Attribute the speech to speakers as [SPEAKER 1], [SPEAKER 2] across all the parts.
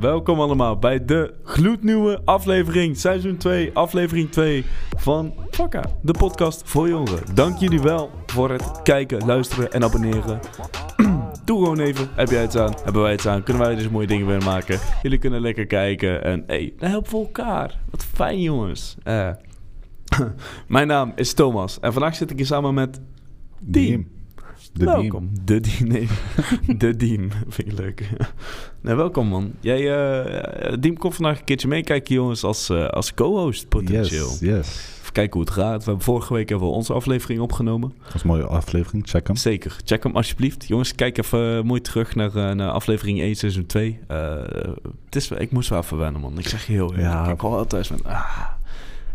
[SPEAKER 1] Welkom allemaal bij de gloednieuwe aflevering, seizoen 2, aflevering 2 van Fakka, de podcast voor jongeren. Dank jullie wel voor het kijken, luisteren en abonneren. Doe gewoon even, heb jij het aan, hebben wij het aan, kunnen wij dus mooie dingen weer maken. Jullie kunnen lekker kijken en hey, dan helpen we elkaar. Wat fijn jongens. Eh, mijn naam is Thomas en vandaag zit ik hier samen met Diem.
[SPEAKER 2] De
[SPEAKER 1] welkom. De Diem, nee. de Diem, vind ik leuk. nee, welkom man. Jij, eh Diem komt vandaag een keertje meekijken jongens als, eh, als co-host potentieel.
[SPEAKER 2] Yes, yes.
[SPEAKER 1] Even kijken hoe het gaat. We hebben vorige week hebben we onze aflevering opgenomen.
[SPEAKER 2] Dat was een mooie aflevering. Check hem.
[SPEAKER 1] Zeker. Check hem alsjeblieft. Jongens, kijk even mooi terug naar, eh, naar aflevering 1, seizoen 2. Eh, het is, ik moest wel even wennen, man. Ik zeg je heel eerlijk.
[SPEAKER 2] Ja.
[SPEAKER 1] Ik hoor altijd. Ah.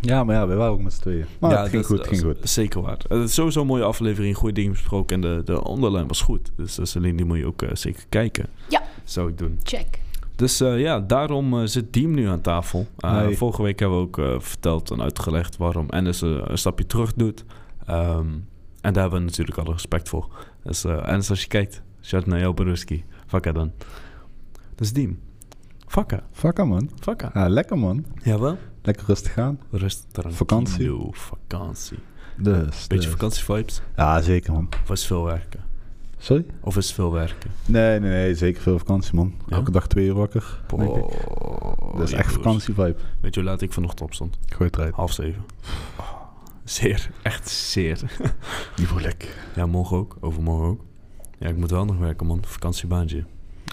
[SPEAKER 2] Ja, maar ja, we waren ook met z'n tweeën. Maar het ging
[SPEAKER 1] dat-
[SPEAKER 2] goed,
[SPEAKER 1] dat
[SPEAKER 2] het ging goed.
[SPEAKER 1] Zeker waar. Het is sowieso een mooie aflevering. Goede dingen besproken. En de, de onderlijn was goed. Dus, dus alleen die moet je ook eh, zeker kijken.
[SPEAKER 3] Ja.
[SPEAKER 1] Zou ik doen.
[SPEAKER 3] Check.
[SPEAKER 1] Dus eh, ja, daarom eh, zit Diem nu aan tafel. Eh. Vorige week hebben we ook verteld en uitgelegd waarom Ennis eh, een stapje terug doet. Ehm, en daar hebben we natuurlijk alle respect voor. Dus eh Ennis, als je kijkt, shout naar jou, Baruski. Vakka dan. Dus Diem. Vakka.
[SPEAKER 2] Vakka, man.
[SPEAKER 1] Vakka.
[SPEAKER 2] Ja, lekker, man.
[SPEAKER 1] Jawel.
[SPEAKER 2] Lekker rustig aan.
[SPEAKER 1] Rust.
[SPEAKER 2] Vakantie.
[SPEAKER 1] Vakantie.
[SPEAKER 2] Dus,
[SPEAKER 1] Beetje
[SPEAKER 2] dus.
[SPEAKER 1] vakantievibes.
[SPEAKER 2] Ja, zeker, man.
[SPEAKER 1] Of is veel werken?
[SPEAKER 2] Sorry?
[SPEAKER 1] Of is veel werken?
[SPEAKER 2] Nee, nee, nee. Zeker veel vakantie, man.
[SPEAKER 1] Ja?
[SPEAKER 2] Elke dag twee uur wakker. denk ik. Dat is echt vakantievibe.
[SPEAKER 1] Weet je hoe laat ik vanochtend opstond?
[SPEAKER 2] Gooi het eruit.
[SPEAKER 1] Half zeven. Oh, zeer, echt zeer.
[SPEAKER 2] Niet voelig.
[SPEAKER 1] Ja, morgen ook. Overmorgen ook. Ja, ik moet wel nog werken, man. Vakantiebaantje.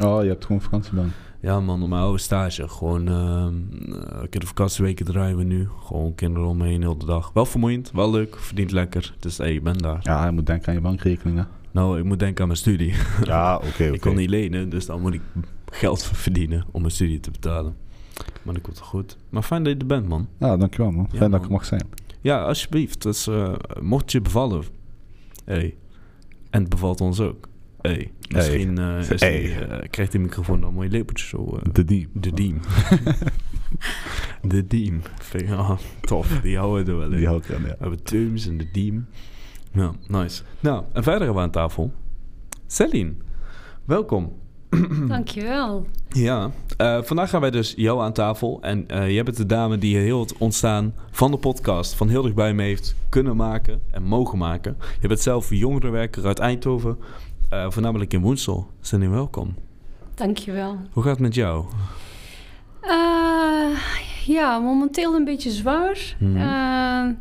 [SPEAKER 2] Oh, je hebt gewoon vakantiebaan.
[SPEAKER 1] Ja, man. Mijn oude stage. Gewoon, ehm uh, de vakantieweken draaien we nu. Gewoon kinderen omheen heel de dag. Wel vermoeiend, wel leuk, verdient lekker. Dus hey, ik ben daar.
[SPEAKER 2] Ja, je moet denken aan je bankrekening, hè.
[SPEAKER 1] Nou, ik moet denken aan mijn studie.
[SPEAKER 2] Ja, oké, oké.
[SPEAKER 1] Ik kon niet lenen, dus dan moet ik geld verdienen om mijn studie te betalen. Maar dat komt wel goed. Maar fijn dat je er bent, man.
[SPEAKER 2] Ja, dankjewel, man.
[SPEAKER 1] Ja,
[SPEAKER 2] Fijn dat ik mag zijn.
[SPEAKER 1] Ja, alsjeblieft. Dus, eh, mocht je bevallen, hey. en het bevalt ons ook. Hey. Misschien eh, is
[SPEAKER 2] Hey.
[SPEAKER 1] die, eh, krijgt die microfoon dan een mooi lepeltje zo. eh,
[SPEAKER 2] De die.
[SPEAKER 1] de diem. de diem. Vind ik, ah, tof, die houden we er wel in.
[SPEAKER 2] Die hou ik aan, ja.
[SPEAKER 1] We hebben Tums en de diem. Ja, nice. Nou, en verder hebben we aan tafel Celine. Welkom.
[SPEAKER 3] Dankjewel.
[SPEAKER 1] Ja, eh, vandaag gaan wij dus jou aan tafel. En eh jij bent de dame die heel het ontstaan van de podcast van heel dichtbij mee heeft kunnen maken en mogen maken. Je bent zelf jongerenwerker uit Eindhoven, eh, voornamelijk in Woensel. Celine, welkom.
[SPEAKER 3] Dankjewel.
[SPEAKER 1] Hoe gaat het met jou?
[SPEAKER 3] Eh ja, momenteel een beetje zwaar.
[SPEAKER 1] Mhm.
[SPEAKER 3] Eh,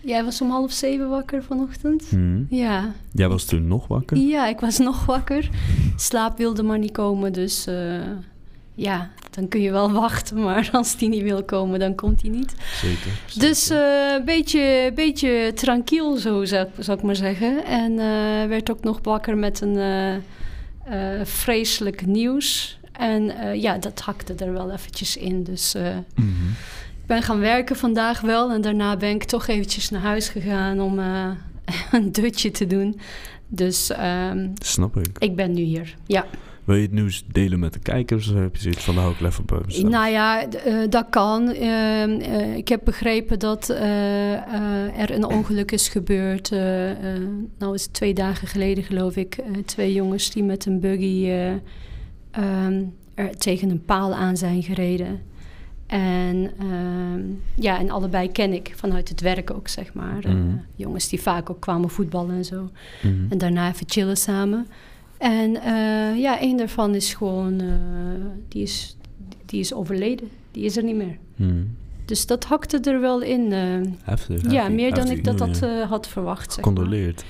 [SPEAKER 3] jij was om half zeven wakker vanochtend.
[SPEAKER 1] Hm.
[SPEAKER 3] Ja.
[SPEAKER 1] Jij was toen nog wakker?
[SPEAKER 3] ja, ik was nog wakker. Slaap wilde maar niet komen, dus ja, dan kun je wel wachten. Maar als die niet wil komen, dan komt hij niet.
[SPEAKER 1] Zeker.
[SPEAKER 3] Dus een beetje, beetje tranquiel, zo zou, zou ik maar zeggen. En eh, werd ook nog wakker met een eh, eh, vreselijk nieuws. En eh, ja, dat hakte er wel eventjes in. Dus eh,
[SPEAKER 1] Mhm.
[SPEAKER 3] ik ben gaan werken vandaag wel. En daarna ben ik toch eventjes naar huis gegaan om eh, een dutje te doen. Dus ehm,
[SPEAKER 1] Snap ik.
[SPEAKER 3] ik ben nu hier, ja.
[SPEAKER 1] Wil je het nieuws delen met de kijkers? Of heb je zoiets van, nou, ik even bij mezelf?
[SPEAKER 3] Nou ja, eh, dat kan. Ehm, eh, ik heb begrepen dat eh, eh, er een ongeluk is gebeurd. eh, eh, nou is het twee dagen geleden geloof ik. eh, twee jongens die met een buggy eh, ehm, er tegen een paal aan zijn gereden. En ehm, ja, en allebei ken ik vanuit het werk ook, zeg maar. Eh,
[SPEAKER 1] Mhm.
[SPEAKER 3] jongens die vaak ook kwamen voetballen en zo.
[SPEAKER 1] Mhm.
[SPEAKER 3] En daarna even chillen samen. En eh, ja, één daarvan is gewoon, eh, die, is, die is overleden. Die is er niet meer.
[SPEAKER 1] Mhm.
[SPEAKER 3] Dus dat hakte er wel in. eh,
[SPEAKER 1] Heftig.
[SPEAKER 3] ja,
[SPEAKER 1] heftig,
[SPEAKER 3] meer dan ik dat, dat had verwacht. Zeg maar.
[SPEAKER 1] Condoleerd.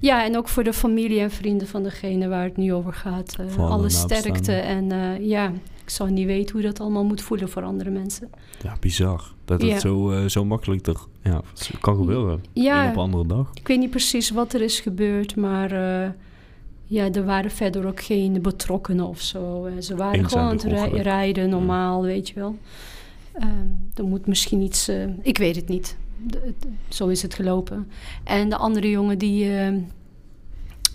[SPEAKER 3] Ja, en ook voor de familie en vrienden van degene waar het nu over gaat.
[SPEAKER 1] Voor alle
[SPEAKER 3] sterkte. En ja, ik zou niet weten hoe dat allemaal moet voelen voor andere mensen.
[SPEAKER 1] Ja, bizar. Dat
[SPEAKER 3] Ja.
[SPEAKER 1] het zo, zo makkelijk toch ja, kan gebeuren.
[SPEAKER 3] Ja.
[SPEAKER 1] Eén op een andere dag.
[SPEAKER 3] Ik weet niet precies wat er is gebeurd, maar ja, er waren verder ook geen betrokkenen of zo. Ze waren gewoon aan het rij- rijden, normaal, weet je wel. Ehm, er moet misschien iets, eh, ik weet het niet. De- zo is het gelopen. En de andere jongen die, eh,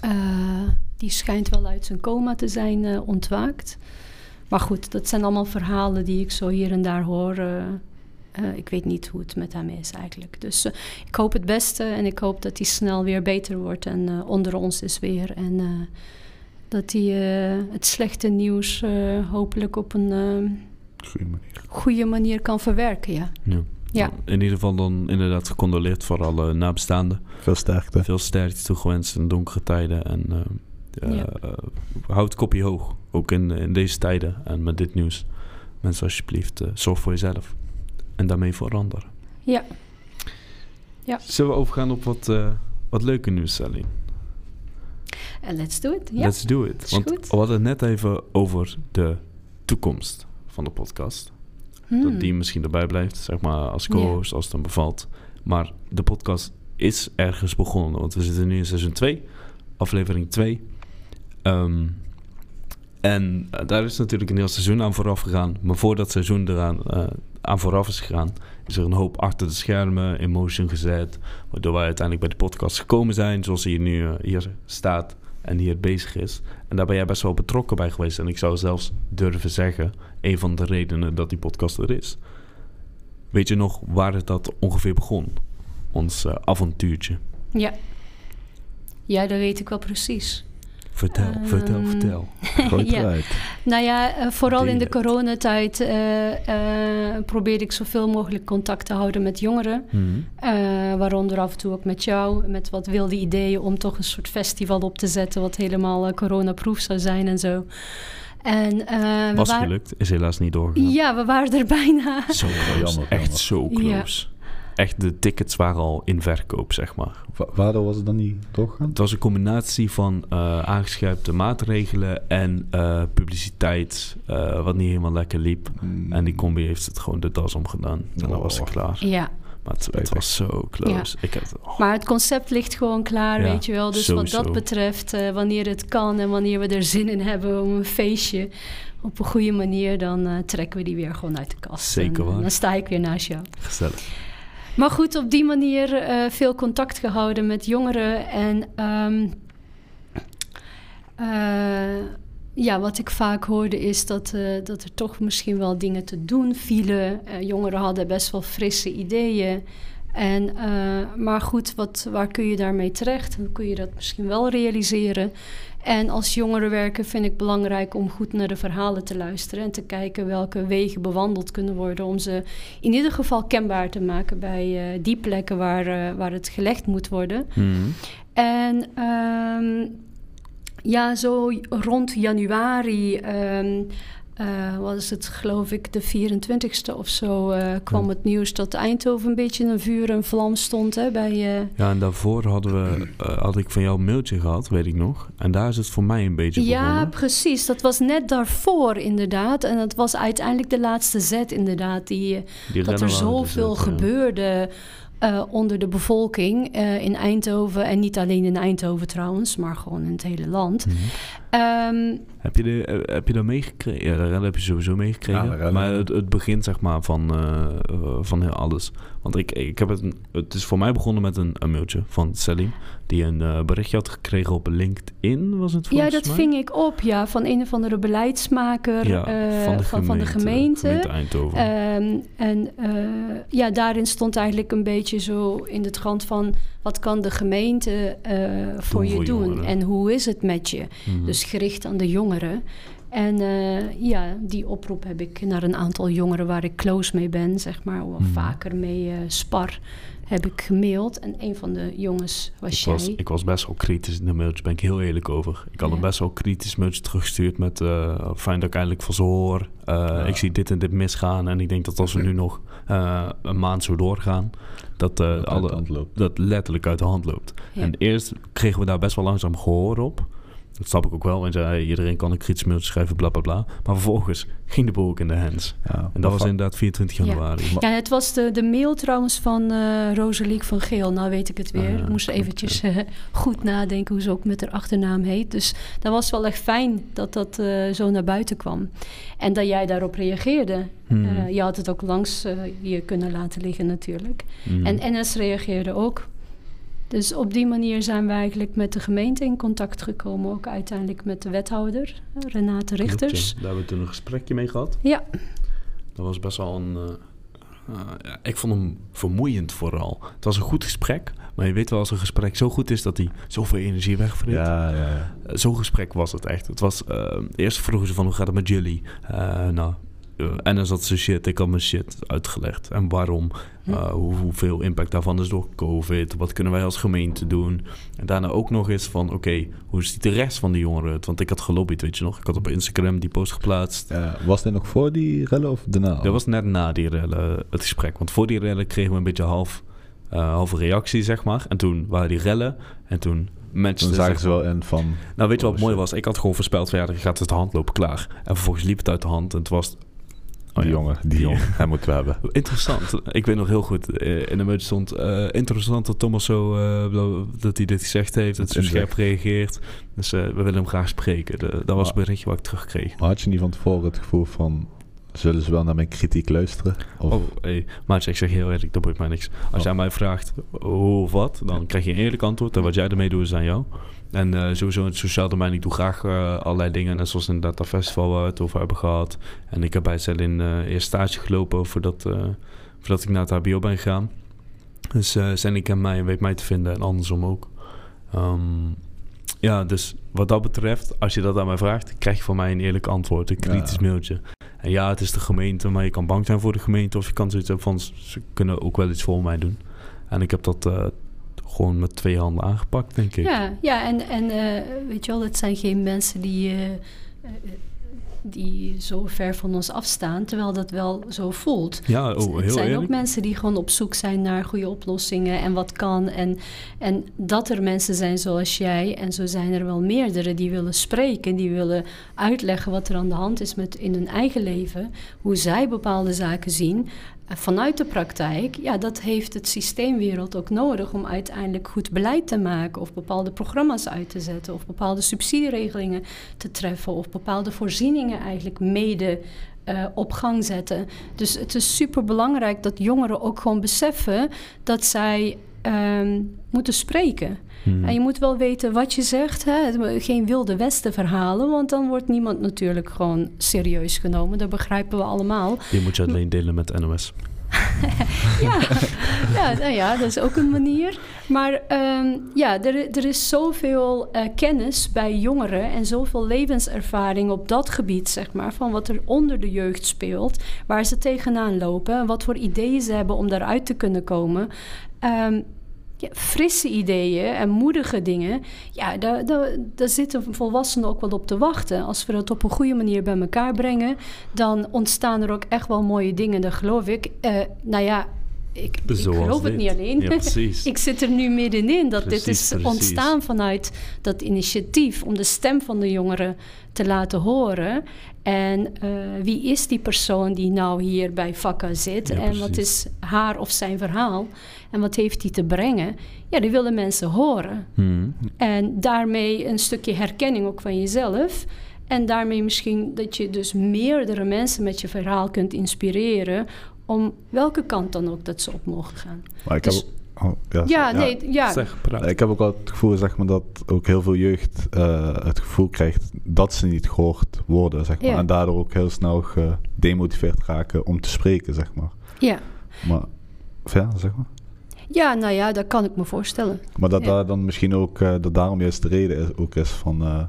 [SPEAKER 3] eh, die schijnt wel uit zijn coma te zijn eh, ontwaakt. Maar goed, dat zijn allemaal verhalen die ik zo hier en daar hoor. Eh, ik weet niet hoe het met hem is eigenlijk. Dus eh, ik hoop het beste en ik hoop dat hij snel weer beter wordt en eh, onder ons is weer. En eh, dat hij eh, het slechte nieuws eh, hopelijk op een
[SPEAKER 2] Goeie manier.
[SPEAKER 3] goede manier kan verwerken. Ja.
[SPEAKER 1] Ja.
[SPEAKER 3] Ja.
[SPEAKER 1] In ieder geval dan inderdaad gecondoleerd voor alle nabestaanden.
[SPEAKER 2] Veel sterkte.
[SPEAKER 1] Veel sterkte toegewenst in donkere tijden. En eh, eh,
[SPEAKER 3] Ja.
[SPEAKER 1] houd het kopje hoog. Ook in, in deze tijden en met dit nieuws. Mensen, alsjeblieft, zorg voor jezelf. En daarmee voor anderen.
[SPEAKER 3] Ja. Ja.
[SPEAKER 1] Zullen we overgaan op wat, eh, wat leuke nieuws, Sally?
[SPEAKER 3] Let's do it.
[SPEAKER 1] Let's do it. Want we hadden het net even over de toekomst van de podcast.
[SPEAKER 3] Hmm.
[SPEAKER 1] Dat die misschien erbij blijft, zeg maar, als co-host, als het dan bevalt. Maar de podcast is ergens begonnen. Want we zitten nu in seizoen 2, aflevering 2. Ehm, en eh, daar is natuurlijk een heel seizoen aan vooraf gegaan. Maar voordat het seizoen eraan eh, aan vooraf is gegaan, is er een hoop achter de schermen in motion gezet. Waardoor wij uiteindelijk bij de podcast gekomen zijn, zoals hij nu eh, hier staat en hier bezig is. En daar ben jij best wel betrokken bij geweest. En ik zou zelfs durven zeggen, een van de redenen dat die podcast er is. Weet je nog waar het dat ongeveer begon? Ons avontuurtje.
[SPEAKER 3] Ja. Ja, dat weet ik wel precies.
[SPEAKER 1] Vertel, vertel,
[SPEAKER 3] Ehm,
[SPEAKER 1] vertel.
[SPEAKER 2] Gooi het
[SPEAKER 3] Ja.
[SPEAKER 2] eruit.
[SPEAKER 3] Nou ja, eh, vooral in de coronatijd eh eh probeerde ik zoveel mogelijk contact te houden met jongeren.
[SPEAKER 1] Mhm.
[SPEAKER 3] Eh, waaronder af en toe ook met jou, met wat wilde ideeën om toch een soort festival op te zetten, wat helemaal coronaproof zou zijn en zo. En, eh,
[SPEAKER 1] Was
[SPEAKER 3] waren-
[SPEAKER 1] gelukt, is helaas niet doorgegaan.
[SPEAKER 3] Ja, we waren er bijna.
[SPEAKER 1] Zo close,
[SPEAKER 2] jammer,
[SPEAKER 1] echt
[SPEAKER 2] jammer.
[SPEAKER 1] zo
[SPEAKER 3] Ja.
[SPEAKER 1] Echt, de tickets waren al in verkoop, zeg maar.
[SPEAKER 2] Wa- Waardoor was het dan niet doorgegaan?
[SPEAKER 1] Het was een combinatie van eh aangescherpte maatregelen en eh, publiciteit, eh, wat niet helemaal lekker liep.
[SPEAKER 2] Mm.
[SPEAKER 1] En die combi heeft het gewoon de das omgedaan. En dan was het
[SPEAKER 2] Oh.
[SPEAKER 1] klaar.
[SPEAKER 3] Ja,
[SPEAKER 1] Maar het, was zo close. Ik heb, oh,
[SPEAKER 3] maar het concept ligt gewoon klaar,
[SPEAKER 1] Ja,
[SPEAKER 3] weet je wel. Dus
[SPEAKER 1] sowieso.
[SPEAKER 3] wat dat betreft, eh, wanneer het kan en wanneer we er zin in hebben om een feestje op een goede manier, dan trekken we die weer gewoon uit de kast.
[SPEAKER 1] Zeker
[SPEAKER 3] En,
[SPEAKER 1] waar.
[SPEAKER 3] Dan sta ik weer naast jou.
[SPEAKER 1] gezellig.
[SPEAKER 3] Maar goed, op die manier eh, veel contact gehouden met jongeren. En ehm, eh, ja, wat ik vaak hoorde is dat, eh, dat er toch misschien wel dingen te doen vielen. Jongeren hadden best wel frisse ideeën. En, eh, maar goed, wat, waar kun je daarmee terecht? Hoe kun je dat misschien wel realiseren? En als jongerenwerker vind ik belangrijk om goed naar de verhalen te luisteren en te kijken welke wegen bewandeld kunnen worden om ze in ieder geval kenbaar te maken bij eh, die plekken waar, eh, waar het gelegd moet worden.
[SPEAKER 1] Mhm.
[SPEAKER 3] En ehm, ja, zo rond januari, ehm, eh, was het geloof ik de 24ste of zo, eh, kwam
[SPEAKER 1] Ja.
[SPEAKER 3] het nieuws dat Eindhoven een beetje in een vuur en vlam stond hè, bij... eh,
[SPEAKER 1] Ja, en daarvoor hadden we, had ik van jou een mailtje gehad, weet ik nog. En daar is het voor mij een beetje
[SPEAKER 3] Ja,
[SPEAKER 1] begonnen.
[SPEAKER 3] precies. Dat was net daarvoor inderdaad. En dat was uiteindelijk de laatste zet inderdaad. Die,
[SPEAKER 1] Die
[SPEAKER 3] dat er zoveel
[SPEAKER 1] ja.
[SPEAKER 3] gebeurde onder de bevolking in Eindhoven. En niet alleen in Eindhoven trouwens, maar gewoon in het hele land. Ehm,
[SPEAKER 1] Heb je, de, eh, heb je dat meegekregen? Ja, rellen heb je sowieso meegekregen.
[SPEAKER 2] Ja,
[SPEAKER 1] maar het, het begin zeg maar van, eh, eh, van heel alles. Want ik, ik heb het, het is voor mij begonnen met een, een mailtje van Selim. Die een berichtje had gekregen op LinkedIn, was het
[SPEAKER 3] ja,
[SPEAKER 1] volgens
[SPEAKER 3] dat
[SPEAKER 1] mij?
[SPEAKER 3] ving ik op, ja, van een of andere beleidsmaker
[SPEAKER 1] Ja,
[SPEAKER 3] eh,
[SPEAKER 1] van de
[SPEAKER 3] van, van de
[SPEAKER 1] gemeente,
[SPEAKER 3] gemeente.
[SPEAKER 1] Eindhoven.
[SPEAKER 3] Ehm, en eh, ja, daarin stond eigenlijk een beetje zo in de trant van... wat kan de gemeente eh, voor je
[SPEAKER 1] voor
[SPEAKER 3] doen
[SPEAKER 1] jongeren.
[SPEAKER 3] en hoe is het met je?
[SPEAKER 1] Mhm.
[SPEAKER 3] Dus gericht aan de jongeren. En eh, ja, die oproep heb ik naar een aantal jongeren waar ik close mee ben, zeg maar, of
[SPEAKER 1] Mhm.
[SPEAKER 3] vaker mee eh, spar, heb ik gemaild. En een van de jongens was
[SPEAKER 1] ik,
[SPEAKER 3] jij.
[SPEAKER 1] was, ik was best wel kritisch in de mailtje, ben ik heel eerlijk over. Ik had
[SPEAKER 3] Ja.
[SPEAKER 1] een best wel kritisch mailtje teruggestuurd met... eh, fijn dat ik eindelijk van ze hoor. Eh,
[SPEAKER 2] Ja.
[SPEAKER 1] Ik zie dit en dit misgaan. En ik denk dat als we nu nog eh, een maand zo doorgaan... dat, eh,
[SPEAKER 2] Dat uit de
[SPEAKER 1] alle,
[SPEAKER 2] hand loopt.
[SPEAKER 1] dat letterlijk uit de hand loopt.
[SPEAKER 3] Ja.
[SPEAKER 1] En eerst kregen we daar best wel langzaam gehoor op. Dat snap ik ook wel, want ja, hey, iedereen kan een kritisch mailtje schrijven, bla bla bla. Maar vervolgens ging de boel ook in de hands.
[SPEAKER 2] Ja,
[SPEAKER 1] En dat was inderdaad 24
[SPEAKER 3] Ja.
[SPEAKER 1] januari.
[SPEAKER 3] Ja, het was de, de mail trouwens van eh Rosaliek van Geel. Nou weet ik het weer.
[SPEAKER 1] Ah, ja,
[SPEAKER 3] ik moest
[SPEAKER 1] klopt,
[SPEAKER 3] eventjes eh, goed nadenken hoe ze ook met haar achternaam heet. Dus dat was wel echt fijn dat dat eh, zo naar buiten kwam. En dat jij daarop reageerde.
[SPEAKER 1] Hmm.
[SPEAKER 3] Eh, je had het ook langs je kunnen laten liggen natuurlijk.
[SPEAKER 1] Hmm.
[SPEAKER 3] En NS reageerde ook. Dus op die manier zijn we eigenlijk met de gemeente in contact gekomen. Ook uiteindelijk met de wethouder, Renate
[SPEAKER 1] Klopt,
[SPEAKER 3] Richters.
[SPEAKER 1] ja. Daar hebben we toen een gesprekje mee gehad.
[SPEAKER 3] Ja,
[SPEAKER 1] Dat was best wel een, eh, Eh, ja, ik vond hem vermoeiend vooral. Het was een goed gesprek, maar je weet wel als een gesprek zo goed is dat hij zoveel energie wegvreet.
[SPEAKER 2] Ja, ja, ja.
[SPEAKER 1] Zo'n gesprek was het echt. Het was, eh, eerst vroegen ze van hoe gaat het met jullie? Eh, nou, en dan zat ze shit, ik had mijn shit uitgelegd. En waarom,
[SPEAKER 3] Hm.
[SPEAKER 1] eh, hoe, hoeveel impact daarvan is door COVID, wat kunnen wij als gemeente doen? En daarna ook nog eens van, oké, hoe ziet de rest van de jongeren het? Want ik had gelobbyd, weet je nog? Ik had op Instagram die post geplaatst.
[SPEAKER 2] Was dit nog voor die rellen of daarna?
[SPEAKER 1] Dat was net na die rellen het gesprek. Want voor die rellen kregen we een beetje half, eh halve reactie, zeg maar. En toen waren die rellen. En toen matchte...
[SPEAKER 2] Toen zagen
[SPEAKER 1] zeg
[SPEAKER 2] ze wel in van...
[SPEAKER 1] nou, weet je wat
[SPEAKER 2] Oh,
[SPEAKER 1] mooi was? Ik had gewoon voorspeld van ja, dan gaat het de hand lopen klaar. En vervolgens liep het uit de hand en het was... Oh
[SPEAKER 2] die
[SPEAKER 1] ja,
[SPEAKER 2] jongen, die jongen, hij moeten we hebben.
[SPEAKER 1] Interessant. Ik weet nog heel goed, eh, in de meute stond... eh, interessant dat Thomas zo... eh, dat hij dit gezegd heeft, dat hij zo scherp reageert. Dus we willen hem graag spreken. De- dat was het berichtje wat ik terugkreeg.
[SPEAKER 2] Maar had je niet van tevoren het gevoel van... Zullen ze wel naar mijn kritiek luisteren? Of,
[SPEAKER 1] Oh, hey, maatje, ik zeg heel eerlijk, dat boeit mij niks. Als
[SPEAKER 2] Oh.
[SPEAKER 1] jij mij vraagt hoe of wat, dan krijg je een eerlijk antwoord. En wat jij ermee doet, is aan jou. En eh, sowieso in het sociaal domein, ik doe graag eh, allerlei dingen. Net zoals inderdaad dat festival waar we het over hebben gehad. En ik heb bij Zelin eh eerst stage gelopen voordat, voordat ik naar het hbo ben gegaan. Dus eh Zelin kent mij en weet mij te vinden en andersom ook. Ehm, ja, dus wat dat betreft, als je dat aan mij vraagt, krijg je van mij een eerlijk antwoord. Een kritisch
[SPEAKER 2] Ja.
[SPEAKER 1] mailtje. En ja, het is de gemeente, maar je kan bang zijn voor de gemeente. Of je kan zoiets hebben van, ze kunnen ook wel iets voor mij doen. En ik heb dat gewoon met twee handen aangepakt, denk ik.
[SPEAKER 3] Ja, ja en, en eh, weet je wel, het zijn geen mensen die, eh, eh, die zo ver van ons afstaan, terwijl dat wel zo voelt.
[SPEAKER 1] Ja, oh,
[SPEAKER 3] het
[SPEAKER 1] heel
[SPEAKER 3] zijn
[SPEAKER 1] eerlijk.
[SPEAKER 3] ook mensen die gewoon op zoek zijn naar goede oplossingen en wat kan. En, en dat er mensen zijn zoals jij, en zo zijn er wel meerdere die willen spreken, die willen uitleggen wat er aan de hand is met in hun eigen leven, hoe zij bepaalde zaken zien. Vanuit de praktijk, ja, dat heeft het systeemwereld ook nodig om uiteindelijk goed beleid te maken of bepaalde programma's uit te zetten of bepaalde subsidieregelingen te treffen of bepaalde voorzieningen eigenlijk mede eh, op gang zetten. Dus het is super belangrijk dat jongeren ook gewoon beseffen dat zij ehm, moeten spreken.
[SPEAKER 1] Hmm.
[SPEAKER 3] En je moet wel weten wat je zegt. Hè? Geen wilde westen verhalen, want dan wordt niemand natuurlijk gewoon serieus genomen. Dat begrijpen we allemaal.
[SPEAKER 1] Die moet je alleen delen met NOS.
[SPEAKER 3] Ja, ja, nou ja, dat is ook een manier. Maar ehm, ja, er, er is zoveel eh, kennis bij jongeren en zoveel levenservaring op dat gebied, zeg maar, van wat er onder de jeugd speelt, waar ze tegenaan lopen en wat voor ideeën ze hebben om daaruit te kunnen komen. Ehm, frisse ideeën en moedige dingen, ja, daar, daar, daar zitten volwassenen ook wel op te wachten. Als we dat op een goede manier bij elkaar brengen, dan ontstaan er ook echt wel mooie dingen, dat geloof ik. Eh, nou ja, ik, ik geloof het niet alleen.
[SPEAKER 1] Ja, precies.
[SPEAKER 3] ik zit er nu middenin dat dit is
[SPEAKER 1] precies.
[SPEAKER 3] ontstaan vanuit dat initiatief om de stem van de jongeren te laten horen. En eh, wie is die persoon die nou hier bij Vakka zit?
[SPEAKER 1] Ja,
[SPEAKER 3] en wat is haar of zijn verhaal? En wat heeft hij te brengen? Ja, die willen mensen horen.
[SPEAKER 1] Hmm.
[SPEAKER 3] En daarmee een stukje herkenning ook van jezelf. En daarmee misschien dat je dus meerdere mensen met je verhaal kunt inspireren. Om welke kant dan ook dat ze op mogen gaan.
[SPEAKER 2] maar ik heb,
[SPEAKER 3] Dus-
[SPEAKER 2] oh, ja,
[SPEAKER 3] Ja, nee, ja.
[SPEAKER 1] Zeg.
[SPEAKER 2] Ik heb ook wel het gevoel zeg maar, dat ook heel veel jeugd eh, het gevoel krijgt dat ze niet gehoord worden. Zeg maar.
[SPEAKER 3] Ja.
[SPEAKER 2] En daardoor ook heel snel gedemotiveerd raken om te spreken. Zeg maar.
[SPEAKER 3] Ja.
[SPEAKER 2] Maar, of ja, zeg maar.
[SPEAKER 3] ja, nou ja, dat kan ik me voorstellen.
[SPEAKER 2] maar dat
[SPEAKER 3] Ja.
[SPEAKER 2] daar dan misschien ook, eh, dat daarom juist de reden is, ook is van, eh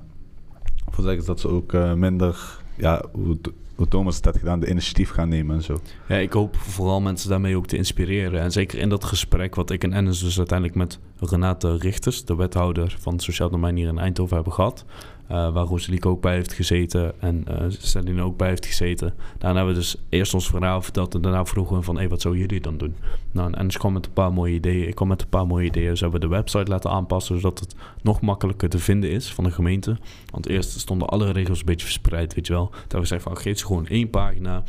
[SPEAKER 2] van zeggen ze dat ze ook eh, minder, ja, hoe, hoe Thomas het had gedaan, de initiatief gaan nemen en zo.
[SPEAKER 1] Ja, ik hoop vooral mensen daarmee ook te inspireren. En zeker in dat gesprek wat ik en Ennis dus uiteindelijk met Renate Richters, de wethouder van het Sociaal Domein hier in Eindhoven, hebben gehad. Eh, waar Roselieke ook bij heeft gezeten en eh Celine ook bij heeft gezeten. Daarna hebben we dus eerst ons verhaal verteld en daarna vroegen we van... Hé, wat zouden jullie dan doen? Nou, en Ennis kwam met een paar mooie ideeën. Ik kwam met een paar mooie ideeën. Dus hebben we de website laten aanpassen... zodat het nog makkelijker te vinden is van de gemeente. Want eerst stonden alle regels een beetje verspreid, weet je wel. Hebben we gezegd van, geef ze gewoon één pagina...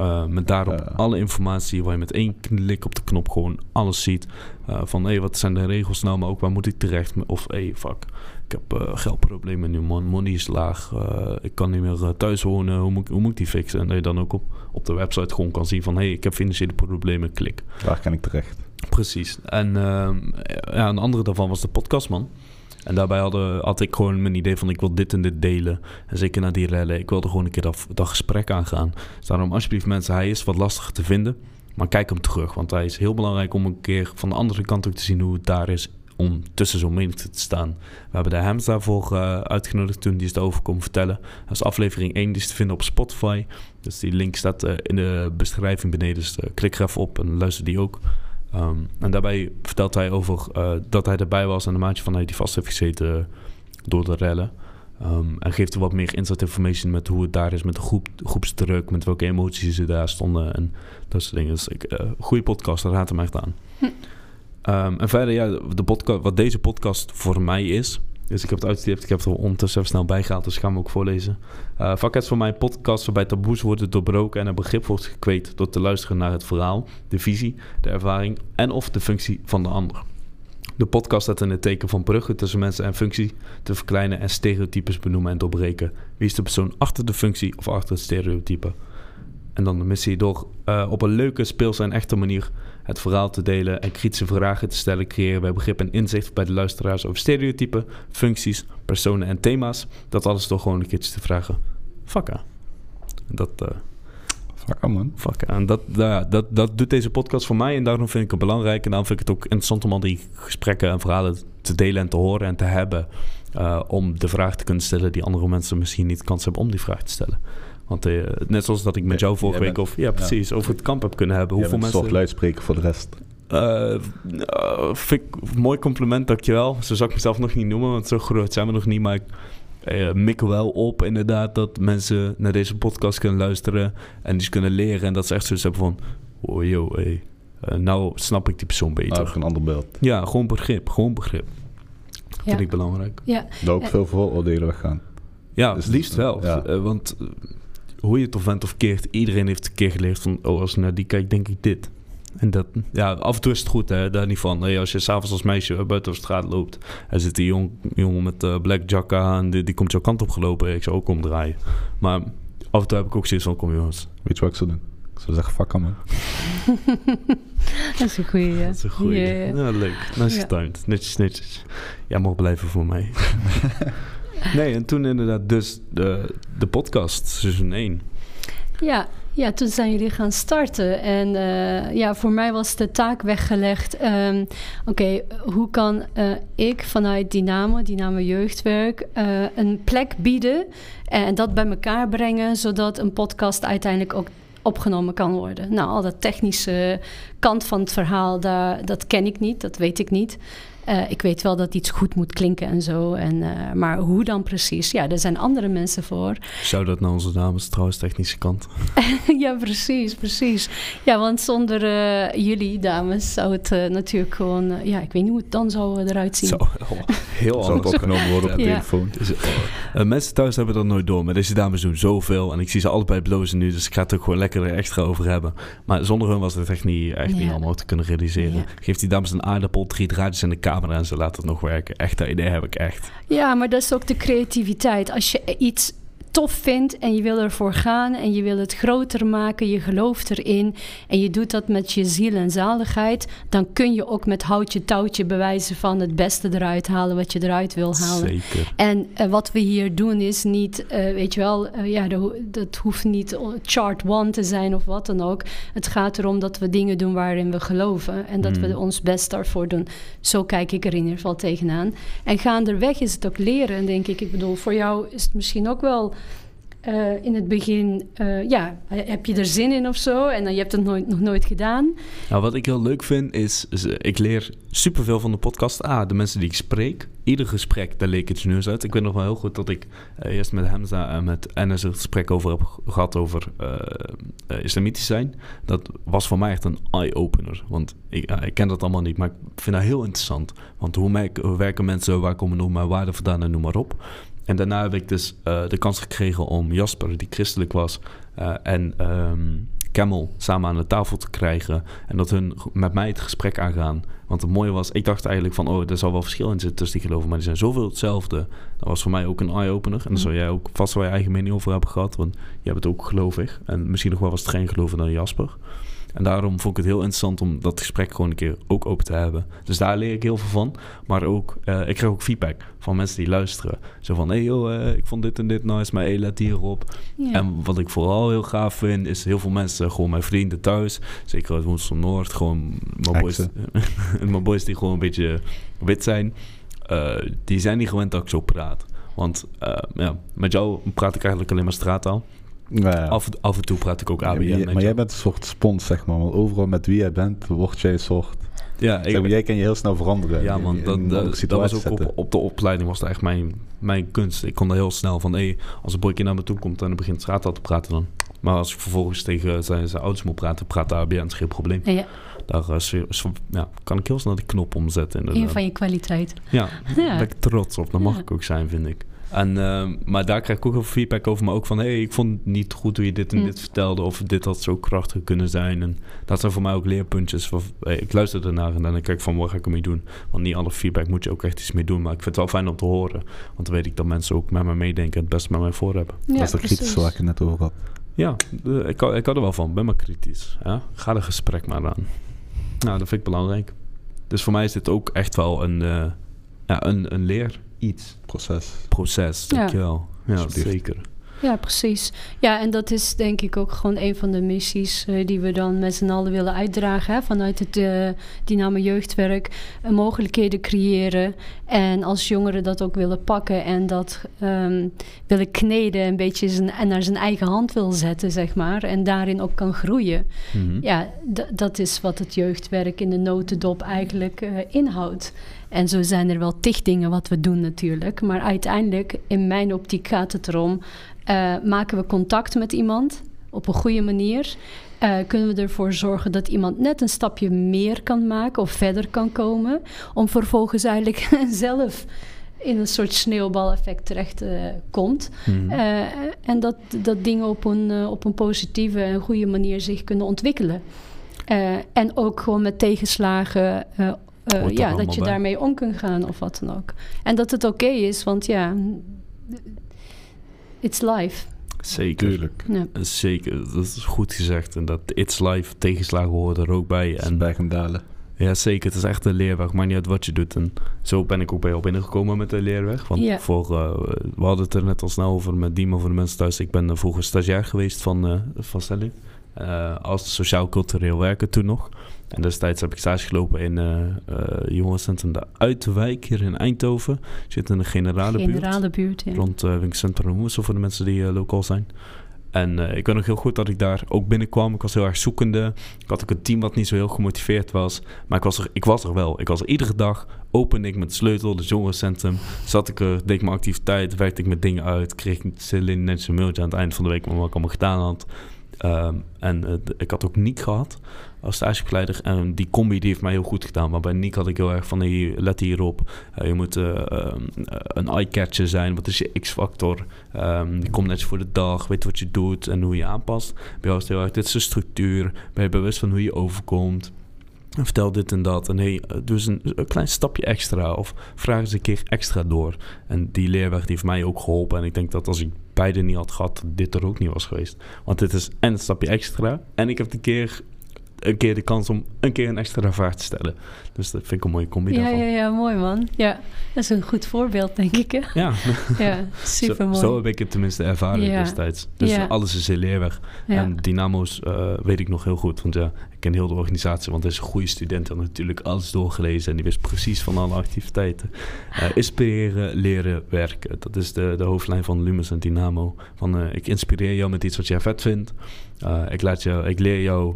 [SPEAKER 1] Uh, met daarop alle informatie waar je met één klik op de knop gewoon alles ziet. Uh, van hé, hey, wat zijn de regels nou, maar ook waar moet ik terecht? Of hé, hey, fuck, ik heb uh, geldproblemen nu man, money is laag, uh, ik kan niet meer thuis wonen, hoe moet, hoe moet ik die fixen? En dat je dan ook op, op de website gewoon kan zien van hé, hey, ik heb financiële problemen, klik.
[SPEAKER 2] Waar kan ik terecht?
[SPEAKER 1] Precies. En ja, een andere daarvan was de podcast man. En daarbij hadden, had ik gewoon mijn idee van ik wil dit en dit delen. En zeker na die rellen, ik wilde gewoon een keer dat, dat gesprek aangaan. Dus daarom alsjeblieft mensen, hij is wat lastiger te vinden. Maar kijk hem terug, want hij is heel belangrijk om een keer van de andere kant ook te zien hoe het daar is om tussen zo'n menigte te staan. We hebben de Hems daarvoor uh, uitgenodigd toen die is erover komen vertellen. Dat is aflevering 1, die is te vinden op Spotify. Dus die link staat uh, in de beschrijving beneden, dus uh, klik er even op en luister die ook. Um, en daarbij vertelt hij over dat hij erbij was en een maatje van hij die vast heeft gezeten door de rellen. Um, en geeft er wat meer inside information met hoe het daar is met de groep, groepsdruk, met welke emoties ze daar stonden en dat soort dingen. Dus goede podcast, daar raad hem echt aan. Hm. Um, en verder, ja, de podcast, wat deze podcast voor mij is. Dus ik heb het uitgestipt, ik heb het er ondertussen even snel bijgehaald, dus ik ga hem ook voorlezen. Uh, Vakket is voor mij een podcast waarbij taboes worden doorbroken en een begrip wordt gekweekt door te luisteren naar het verhaal, de visie, de ervaring en of de functie van de ander. De podcast staat in het teken van bruggen tussen mensen en functie te verkleinen en stereotypes benoemen en doorbreken. Wie is de persoon achter de functie of achter het stereotype? En dan de missie door uh, op een leuke, speelse en echte manier het verhaal te delen en kritische vragen te stellen, creëren wij begrip en inzicht bij de luisteraars over stereotypen, functies, personen en thema's. Dat alles door gewoon een keertje te vragen. Fakka. Dat. Uh,
[SPEAKER 2] Fakka, man.
[SPEAKER 1] Fakka. En dat, dat, dat, dat doet deze podcast voor mij en daarom vind ik het belangrijk. En daarom vind ik het ook interessant om al die gesprekken en verhalen te delen en te horen en te hebben. Uh, om de vraag te kunnen stellen die andere mensen misschien niet kans hebben om die vraag te stellen. Want uh, net zoals dat ik met jou vorige week of ja, precies, ja. over het kamp heb kunnen hebben.
[SPEAKER 2] Hoeveel mensen. Toch luidspreken voor de rest.
[SPEAKER 1] Uh, uh, vind ik mooi compliment, dankjewel. Zo zou ik mezelf nog niet noemen, want zo groot zijn we nog niet. Maar ik uh, mik wel op inderdaad dat mensen naar deze podcast kunnen luisteren en iets kunnen leren. En dat ze echt zoiets hebben van, oh yo, hey, nou snap ik die persoon beter.
[SPEAKER 2] Nou, een ander beeld.
[SPEAKER 1] Ja, gewoon begrip, gewoon begrip. Ja. Vind ik belangrijk.
[SPEAKER 3] Ja.
[SPEAKER 2] Dat ook veel vooroordelen weggaan.
[SPEAKER 1] Ja, dus liefst wel. Ja. want hoe je het of went of keert, iedereen heeft een keer geleerd van, oh, als ik naar die kijk, denk ik dit. En dat, ja, af en toe is het goed, hè, daar niet van. Hey, als je s'avonds als meisje buiten op straat loopt, en zit die jong, jongen met uh, black jacka en die, die komt jouw kant op gelopen, ik zou ook omdraaien. Maar af en toe heb ik ook zoiets van, kom jongens.
[SPEAKER 2] Weet je wat ik zou doen? Ik zou zeggen, fuck man.
[SPEAKER 3] dat is een goeie, ja.
[SPEAKER 1] Dat is een goeie. Yeah. Ja, leuk. Nice ja. Netjes, netjes. Jij mag blijven voor mij. Nee, en toen inderdaad dus de, de podcast, seizoen 1.
[SPEAKER 3] Ja, ja, toen zijn jullie gaan starten. En uh, ja, voor mij was de taak weggelegd. Um, Oké, hoe kan uh, ik vanuit Dynamo, Dynamo Jeugdwerk, uh, een plek bieden en dat bij elkaar brengen, zodat een podcast uiteindelijk ook opgenomen kan worden. Nou, al dat technische kant van het verhaal, daar, dat ken ik niet, dat weet ik niet. Uh, ik weet wel dat iets goed moet klinken en zo. En, uh, maar hoe dan precies? Ja, er zijn andere mensen voor.
[SPEAKER 1] Zou dat naar onze dames trouwens technische kant?
[SPEAKER 3] ja, precies, precies. Ja, want zonder uh, jullie dames zou het natuurlijk gewoon... ja, ik weet niet hoe het dan zou eruit zien.
[SPEAKER 1] Zo, oh, heel anders
[SPEAKER 2] opgenomen worden op de telefoon.
[SPEAKER 1] Dus, mensen thuis hebben dat nooit door. Maar deze dames doen zoveel. En ik zie ze allebei blozen nu. Dus ik ga het ook gewoon lekker er extra over hebben. Maar zonder hun was het echt niet, echt ja. niet allemaal te kunnen realiseren. Ja. Geef die dames een aardappel, drie draadjes in de kamer en ze laten het nog werken. Echt, dat idee heb ik echt.
[SPEAKER 3] Ja, maar dat is ook de creativiteit. Als je iets tof vindt en je wil ervoor gaan en je wil het groter maken, je gelooft erin en je doet dat met je ziel en zaligheid, dan kun je ook met houtje touwtje bewijzen van het beste eruit halen wat je eruit wil halen.
[SPEAKER 1] Zeker.
[SPEAKER 3] En uh, wat we hier doen is niet, uh, weet je wel, uh, ja, dat hoeft niet chart one te zijn of wat dan ook. Het gaat erom dat we dingen doen waarin we geloven en dat mm. we ons best daarvoor doen. Zo kijk ik er in ieder geval tegenaan. En gaandeweg is het ook leren, denk ik. Ik bedoel, voor jou is het misschien ook wel uh, in het begin, uh, ja, heb je er zin in of zo? En dan je hebt het nooit, nog nooit gedaan.
[SPEAKER 1] Nou, wat ik heel leuk vind is, ik leer superveel van de podcast. Ah, de mensen die ik spreek. Ieder gesprek, daar leek iets nieuws uit. Ik weet nog wel heel goed dat ik uh, eerst met Hamza en met Enes een gesprek over heb gehad over islamitisch zijn. Dat was voor mij echt een eye-opener. Want ik, ik, ken dat allemaal niet, maar ik vind dat heel interessant. Want hoe, werken mensen, waar komen nog maar waarden vandaan en noem maar op. En daarna heb ik dus uh, de kans gekregen om Jasper, die christelijk was, uh, en um, Camel samen aan de tafel te krijgen. En dat hun met mij het gesprek aangaan. Want het mooie was, ik dacht eigenlijk van, oh, er zal wel verschil in zitten tussen die geloven. Maar die zijn zoveel hetzelfde. Dat was voor mij ook een eye-opener. En daar zou jij ook vast wel je eigen mening over hebben gehad. Want jij hebt het ook gelovig. En misschien nog wel was het geen geloven dan Jasper. En daarom vond ik het heel interessant om dat gesprek gewoon een keer ook open te hebben. Dus daar leer ik heel veel van. Maar ook, eh, ik krijg ook feedback van mensen die luisteren. Zo van, hé hey joh, eh, ik vond dit en dit nice, maar hey, let hierop.
[SPEAKER 3] Ja.
[SPEAKER 1] En wat ik vooral heel gaaf vind, is heel veel mensen, gewoon mijn vrienden thuis, zeker uit Woensel Noord, gewoon mijn boys, mijn boys die gewoon een beetje wit zijn, uh, die zijn niet gewend dat ik zo praat. Want uh, ja, met jou praat ik eigenlijk alleen maar straattaal.
[SPEAKER 2] Ja, ja.
[SPEAKER 1] Af, af, en toe praat ik ook ABN.
[SPEAKER 2] Ja, maar, maar jij bent een soort spons, zeg maar. Want overal met wie jij bent, word jij een soort...
[SPEAKER 1] Ja,
[SPEAKER 2] zeg maar, jij kan je heel snel veranderen.
[SPEAKER 1] Ja, man. Dat, dat, dat was ook op, op, de opleiding was dat echt mijn, mijn kunst. Ik kon daar heel snel van, hé, als een boykie naar me toe komt en dan begint straattaal te praten dan. Maar als ik vervolgens tegen zijn, zijn ouders moet praten, praat de ABN, is geen probleem.
[SPEAKER 3] Ja.
[SPEAKER 1] Daar uh, ja, kan ik heel snel de knop omzetten. Inderdaad.
[SPEAKER 3] Een van je kwaliteiten.
[SPEAKER 1] Ja, ja. daar ben ik trots op. Dat mag ja. ik ook zijn, vind ik. En, uh, maar daar krijg ik ook heel veel feedback over. Maar ook van, hé, hey, ik vond het niet goed hoe je dit en
[SPEAKER 3] Mm.
[SPEAKER 1] dit vertelde. Of dit had zo krachtig kunnen zijn. En dat zijn voor mij ook leerpuntjes. Van, hey, ik luister ernaar en dan kijk ik van, wat ga ik ermee doen? Want niet alle feedback moet je ook echt iets mee doen. Maar ik vind het wel fijn om te horen. Want dan weet ik dat mensen ook met me meedenken en het beste met mij voor hebben.
[SPEAKER 3] Ja,
[SPEAKER 2] dat is de kritische waar ik het net over had.
[SPEAKER 1] Ja, ik, ik had er wel van. Ben maar kritisch. Ja? Ga er gesprek maar aan. Nou, dat vind ik belangrijk. Dus voor mij is dit ook echt wel een, uh, ja, een, een leer iets.
[SPEAKER 2] Proces.
[SPEAKER 1] Proces, dankjewel. Ja, ja zeker.
[SPEAKER 3] Ja, precies. Ja, en dat is denk ik ook gewoon een van de missies uh, die we dan met z'n allen willen uitdragen. Hè? Vanuit het uh, Dynamo Jeugdwerk. Uh, mogelijkheden creëren. En als jongeren dat ook willen pakken en dat um, willen kneden, een beetje zijn, en naar zijn eigen hand wil zetten, zeg maar. En daarin ook kan groeien.
[SPEAKER 1] Mhm.
[SPEAKER 3] Ja, dat is wat het jeugdwerk in de notendop eigenlijk uh, inhoudt. En zo zijn er wel tig dingen wat we doen natuurlijk. Maar uiteindelijk, in mijn optiek gaat het erom... Uh, maken we contact met iemand op een goede manier? Uh, kunnen we ervoor zorgen dat iemand net een stapje meer kan maken of verder kan komen? Om vervolgens eigenlijk zelf in een soort sneeuwbaleffect terecht uh, komt.
[SPEAKER 1] Mhm.
[SPEAKER 3] Uh, en dat, dat dingen op een, op een positieve en goede manier zich kunnen ontwikkelen. En ook gewoon met tegenslagen. Uh, ja, dat je
[SPEAKER 1] bij.
[SPEAKER 3] daarmee om kunt gaan of wat dan ook. En dat het oké okay is, want ja, it's life.
[SPEAKER 1] Zeker.
[SPEAKER 3] Ja.
[SPEAKER 1] Zeker, dat is goed gezegd. En dat it's life, tegenslagen horen er ook bij.
[SPEAKER 2] En berg en dalen.
[SPEAKER 1] Ja, zeker. Het is echt een leerweg. Maar niet uit wat je doet. En zo ben ik ook bij jou binnengekomen met de leerweg. Want
[SPEAKER 3] Ja.
[SPEAKER 1] voor, uh, we hadden het er net al snel over met Dima voor de mensen thuis. Ik ben uh, vroeger stagiair geweest van, uh, van Stelling. Uh, als sociaal-cultureel werker toen nog. En destijds heb ik stage gelopen in uh, uh, jongerencentrum De Uitwijk hier in Eindhoven. Zit in de generale,
[SPEAKER 3] Generale buurt, ja.
[SPEAKER 1] Rond uh, winkelcentrum Moesel voor de mensen die lokaal zijn. En uh, ik weet nog heel goed dat ik daar ook binnenkwam. Ik was heel erg zoekende. Ik had ook een team wat niet zo heel gemotiveerd was. Maar ik was er, ik was er wel. Ik was er iedere dag. Opende ik met sleutel, het jongerencentrum. Zat ik er, deed ik mijn activiteit. Werkte ik met dingen uit. Kreeg ik Celine net een mailtje aan het eind van de week. Wat ik allemaal gedaan had. Um, en uh, ik had ook Niek gehad als stagebegeleider. En die combi die heeft mij heel goed gedaan. Maar bij Niek had ik heel erg van, hey, let hierop. Uh, je moet uh, een eye-catcher zijn. Wat is je X-factor? Um, je komt net voor de dag. Weet wat je doet en hoe je aanpast. Bij jou is heel erg, dit is de structuur. Ben je bewust van hoe je overkomt. Vertel dit en dat. En hey, doe eens een, een, klein stapje extra. Of vraag eens een keer extra door. En die leerweg die heeft mij ook geholpen. En ik denk dat als ik beide niet had gehad, dit er ook niet was geweest. Want dit is en een stapje extra. En ik heb een keer, een keer de kans om een keer een extra vraag te stellen. Dus dat vind ik een mooie combi
[SPEAKER 3] ja. Ja, ja, mooi man. Ja, dat is een goed voorbeeld, denk ik. Hè?
[SPEAKER 1] Ja,
[SPEAKER 3] ja super mooi.
[SPEAKER 1] Zo, zo, heb ik het tenminste ervaren
[SPEAKER 3] ja.
[SPEAKER 1] destijds. Dus alles is een leerweg. En Dynamo's uh, weet ik nog heel goed. Want ja, ik ken heel de organisatie. Want hij is een goede student. En natuurlijk alles doorgelezen. En die wist precies van alle activiteiten. Uh, inspireren, leren, werken. Dat is de, de hoofdlijn van Lumens en Dynamo. Van uh, ik inspireer jou met iets wat jij vet vindt. Uh, ik, laat jou, ik leer jou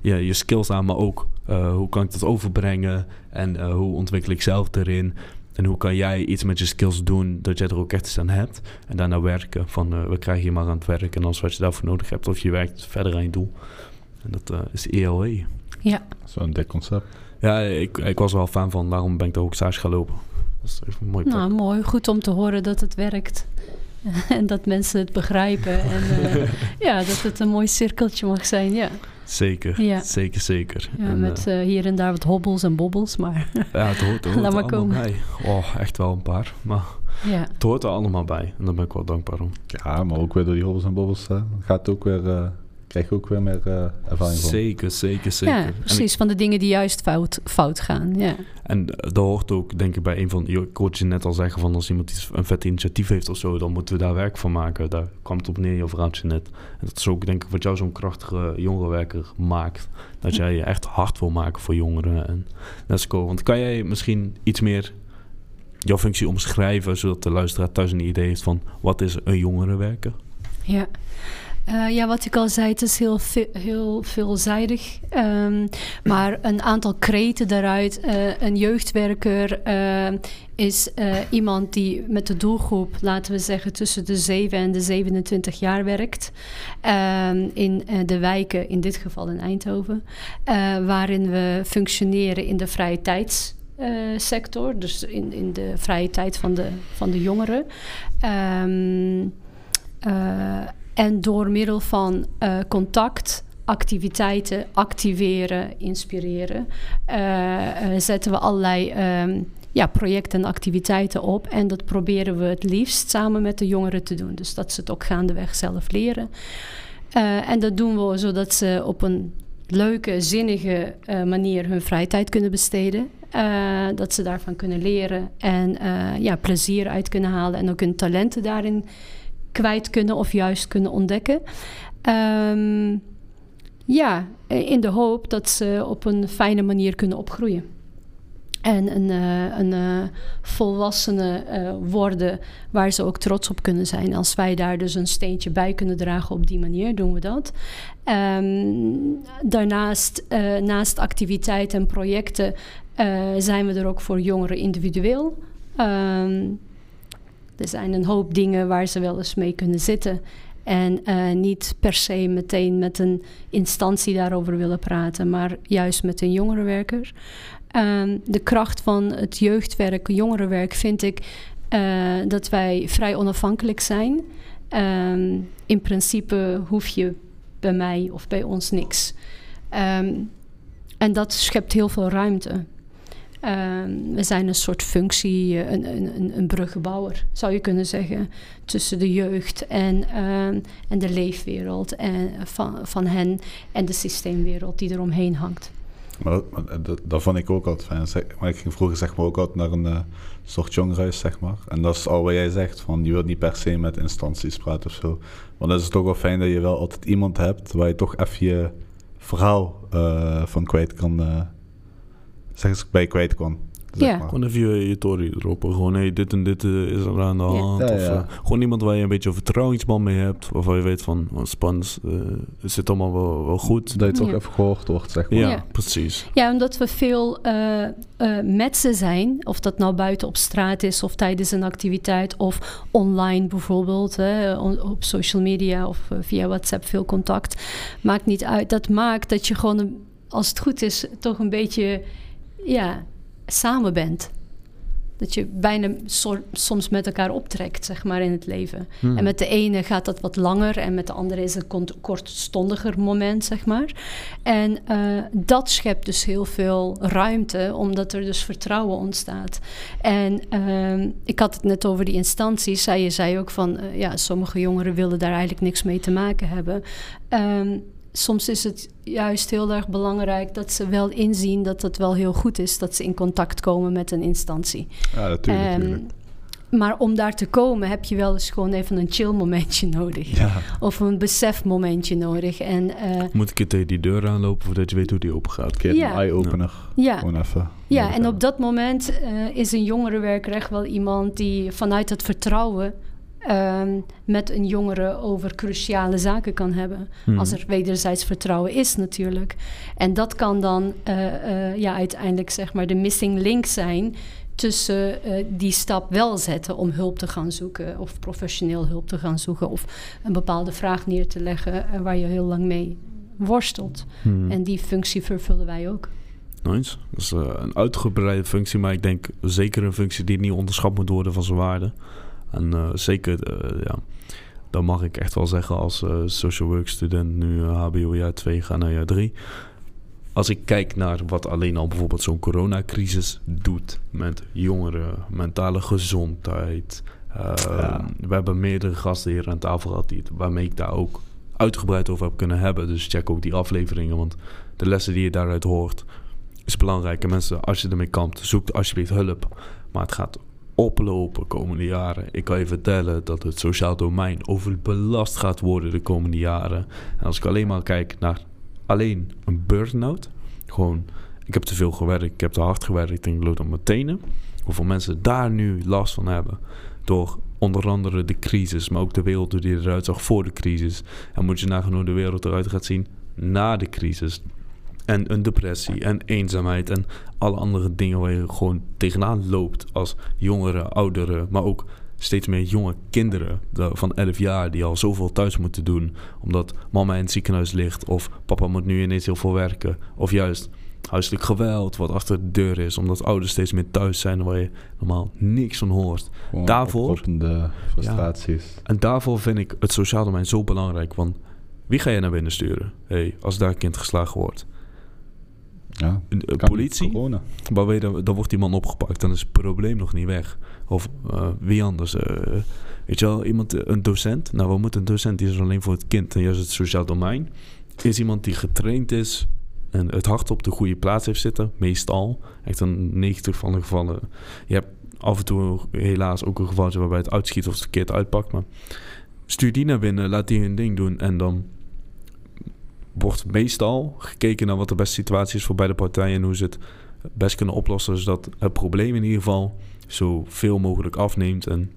[SPEAKER 1] ja, je skills aan, maar ook hoe kan ik dat overbrengen en hoe ontwikkel ik zelf erin. En hoe kan jij iets met je skills doen dat jij er ook echt aan hebt. En daarna werken. Van uh, we krijgen je maar aan het werk. En alles wat je daarvoor nodig hebt. Of je werkt verder aan je doel. En dat uh, is ELE.
[SPEAKER 3] Ja.
[SPEAKER 2] Zo'n dik concept.
[SPEAKER 1] Ja, ik, ik was er wel fan van. Daarom ben ik daar ook stage gaan lopen. Dat is even een mooi plek.
[SPEAKER 3] Nou, mooi. Goed om te horen dat het werkt. en dat mensen het begrijpen. en uh, ja, dat het een mooi cirkeltje mag zijn. Ja.
[SPEAKER 1] Zeker,
[SPEAKER 3] ja.
[SPEAKER 1] zeker, zeker.
[SPEAKER 3] Ja, en, met uh, hier en daar wat hobbels en bobbels, maar...
[SPEAKER 1] ja, het hoort, het hoort
[SPEAKER 3] Laat maar
[SPEAKER 1] allemaal
[SPEAKER 3] komen.
[SPEAKER 1] bij. Oh, echt wel een paar, maar
[SPEAKER 3] ja.
[SPEAKER 1] het hoort er allemaal bij. En daar ben ik wel dankbaar om.
[SPEAKER 2] Ja, maar ook weer door die hobbels en bobbels uh, gaat het ook weer uh, krijg je ook weer meer eh, ervaring van.
[SPEAKER 1] Zeker, zeker, zeker.
[SPEAKER 3] Ja,
[SPEAKER 1] ik-
[SPEAKER 3] precies. Van de dingen die juist fout, fout gaan. Ja.
[SPEAKER 1] En eh, dat hoort ook, denk ik, bij een van... Ik hoorde je net al zeggen van als iemand iets, een vet initiatief heeft of zo... dan moeten we daar werk van maken. Daar kwam het op neer, je verhaaltje net. En dat is ook, denk ik, wat jou zo'n krachtige jongerenwerker maakt. Dat jij je echt hard wil maken voor jongeren. En let's go. Want kan jij misschien iets meer jouw functie omschrijven... zodat de luisteraar thuis een idee heeft van... wat is een jongerenwerker?
[SPEAKER 3] Ja. Eh, ja, wat ik al zei, het is heel, heel veelzijdig. Ehm, maar een aantal kreten daaruit. eh, een jeugdwerker eh, is iemand die met de doelgroep, laten we zeggen, tussen de 7 en de 27 jaar werkt. Ehm, in de wijken, in dit geval in Eindhoven. waarin we functioneren in de vrije tijdssector. dus in, in de vrije tijd van de, van de jongeren. Eh, en door middel van eh, contact, activiteiten, activeren, inspireren, eh, eh, zetten we allerlei ehm, ja, projecten en activiteiten op. En dat proberen we het liefst samen met de jongeren te doen. Dus dat ze het ook gaandeweg zelf leren. En dat doen we zodat ze op een leuke, zinnige manier hun vrije tijd kunnen besteden. Dat ze daarvan kunnen leren en ja, plezier uit kunnen halen en ook hun talenten daarin kwijt kunnen of juist kunnen ontdekken. Ehm, ja, in de hoop dat ze op een fijne manier kunnen opgroeien. En een, eh, een eh, volwassene eh, worden waar ze ook trots op kunnen zijn. Als wij daar dus een steentje bij kunnen dragen op die manier, doen we dat. Ehm, daarnaast, naast activiteiten en projecten, zijn we er ook voor jongeren individueel. Ehm, er zijn een hoop dingen waar ze wel eens mee kunnen zitten. En eh, niet per se meteen met een instantie daarover willen praten, maar juist met een jongerenwerker. Ehm, de kracht van het jeugdwerk, jongerenwerk, vind ik eh, dat wij vrij onafhankelijk zijn. Ehm, in principe hoef je bij mij of bij ons niks. Ehm, en dat schept heel veel ruimte. Ehm, we zijn een soort functie, eh, een, een, een- bruggenbouwer, zou je kunnen zeggen, tussen de jeugd en, ehm, en de leefwereld en, van, van hen en de systeemwereld die eromheen hangt.
[SPEAKER 2] Maar, dat, vond ik ook altijd fijn. Maar ik ging vroeger zeg maar ook altijd naar een eh, soort jongerenhuis, zeg maar. En dat is al wat jij zegt, van je wilt niet per se met instanties praten of zo. Maar dan is het toch wel fijn dat je wel altijd iemand hebt waar je toch even je verhaal eh, van kwijt kan, eh zeg eens, bij kwijt. Zeg
[SPEAKER 3] Ja.
[SPEAKER 2] maar.
[SPEAKER 1] Gewoon even je, je tory droppen. Gewoon, hey, dit en dit eh, is er aan de hand.
[SPEAKER 2] Ja,
[SPEAKER 1] of,
[SPEAKER 2] ja.
[SPEAKER 1] eh, gewoon iemand waar je een beetje een vertrouwensband mee hebt. Waarvan je weet van, oh, spannend, eh, het zit allemaal wel, wel goed.
[SPEAKER 2] Dat je toch
[SPEAKER 3] Ja.
[SPEAKER 2] even gehoord wordt, zeg maar.
[SPEAKER 1] Ja,
[SPEAKER 3] Ja.
[SPEAKER 1] precies.
[SPEAKER 3] Ja, omdat we veel eh, eh, met ze zijn, of dat nou buiten op straat is of tijdens een activiteit of online bijvoorbeeld, hè, op social media of eh, via WhatsApp veel contact. Maakt niet uit. Dat maakt dat je gewoon, een- als het goed is, toch een beetje ja, samen bent. Dat je bijna soms met elkaar optrekt, zeg maar, in het leven.
[SPEAKER 1] Hmm.
[SPEAKER 3] En met de ene gaat dat wat langer en met de andere is het een kort- kortstondiger moment, zeg maar. En eh, dat schept dus heel veel ruimte, omdat er dus vertrouwen ontstaat. En ehm, ik had het net over die instanties. Zij je zei ook van, eh, ja, sommige jongeren willen daar eigenlijk niks mee te maken hebben. Ehm, soms is het juist heel erg belangrijk dat ze wel inzien dat het wel heel goed is dat ze in contact komen met een instantie.
[SPEAKER 2] Ja, natuurlijk.
[SPEAKER 3] Ehm,
[SPEAKER 2] natuurlijk.
[SPEAKER 3] maar om daar te komen heb je wel eens gewoon even een chill momentje nodig.
[SPEAKER 2] Ja,
[SPEAKER 3] Of een besefmomentje nodig. En eh,
[SPEAKER 1] Moet ik je tegen die deur aanlopen voordat je weet hoe die open gaat?
[SPEAKER 2] een keer
[SPEAKER 3] Ja.
[SPEAKER 2] een eye-opener.
[SPEAKER 3] ja,
[SPEAKER 2] Gewoon even.
[SPEAKER 3] ja, en op dat moment eh, is een jongerenwerker echt wel iemand die vanuit het vertrouwen ehm, met een jongere over cruciale zaken kan hebben.
[SPEAKER 1] Hmm.
[SPEAKER 3] Als er wederzijds vertrouwen is natuurlijk. En dat kan dan eh, eh, ja, uiteindelijk zeg maar de missing link zijn tussen eh, die stap wel zetten om hulp te gaan zoeken of professioneel hulp te gaan zoeken of een bepaalde vraag neer te leggen waar je heel lang mee worstelt.
[SPEAKER 1] Hmm.
[SPEAKER 3] En die functie vervullen wij ook.
[SPEAKER 1] Nice. Dat is een uitgebreide functie, maar ik denk zeker een functie die niet onderschat moet worden van zijn waarde. En eh, zeker, eh, ja, dan mag ik echt wel zeggen als eh, social work student, nu HBO jaar 2, ga naar jaar 3. Als ik kijk naar wat alleen al bijvoorbeeld zo'n coronacrisis doet met jongeren, mentale gezondheid. eh,
[SPEAKER 2] Ja.
[SPEAKER 1] We hebben meerdere gasten hier aan tafel gehad die het, waarmee ik daar ook uitgebreid over heb kunnen hebben. Dus check ook die afleveringen, want de lessen die je daaruit hoort is belangrijk. En mensen, als je ermee kampt, zoek alsjeblieft hulp. Maar het gaat oplopen komende jaren. Ik kan je vertellen dat het sociaal domein overbelast gaat worden de komende jaren. En als ik alleen maar kijk naar alleen een burn-out, gewoon, ik heb te veel gewerkt, ik heb te hard gewerkt en ik loop op mijn tenen. Hoeveel mensen daar nu last van hebben door onder andere de crisis, maar ook de wereld die eruit zag voor de crisis. En moet je nagaan hoe de wereld eruit gaat zien na de crisis. En een depressie en eenzaamheid en alle andere dingen waar je gewoon tegenaan loopt als jongeren, ouderen, maar ook steeds meer jonge kinderen van 11 jaar die al zoveel thuis moeten doen omdat mama in het ziekenhuis ligt of papa moet nu ineens heel veel werken of juist huiselijk geweld wat achter de deur is omdat ouders steeds meer thuis zijn waar je normaal niks van hoort.
[SPEAKER 2] Gewoon
[SPEAKER 1] daarvoor
[SPEAKER 2] frustraties.
[SPEAKER 1] en daarvoor vind ik het sociaal domein zo belangrijk, want wie ga je naar binnen sturen? Hey, als daar een kind geslagen wordt.
[SPEAKER 2] Ja,
[SPEAKER 1] politie, weet je, dan wordt die man opgepakt. Dan is het probleem nog niet weg. Of uh, wie anders. Uh, weet je wel, iemand, een docent. Nou, we moeten een docent die is alleen voor het kind en juist het sociaal domein. Is iemand die getraind is en het hart op de goede plaats heeft zitten. Meestal. Echt een 90 van de gevallen. Je hebt af en toe helaas ook een geval waarbij het uitschiet of het verkeerd uitpakt. Maar stuur die naar binnen, laat die hun ding doen en dan wordt meestal gekeken naar wat de beste situatie is voor beide partijen en hoe ze het best kunnen oplossen, zodat het probleem in ieder geval zo veel mogelijk afneemt en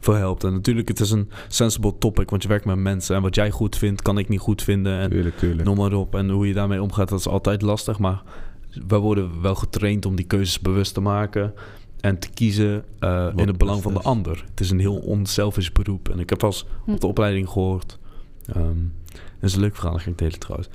[SPEAKER 1] verhelpt. En natuurlijk, het is een sensible topic, want je werkt met mensen en wat jij goed vindt, kan ik niet goed vinden. En
[SPEAKER 2] tuurlijk, tuurlijk.
[SPEAKER 1] noem maar op. En hoe je daarmee omgaat, dat is altijd lastig, maar we worden wel getraind om die keuzes bewust te maken en te kiezen uh, in het belang van de ander. Het is een heel onselfish beroep. En ik heb als hm. op de opleiding gehoord. Um, dat is een leuk verhaal, ging ik delen trouwens.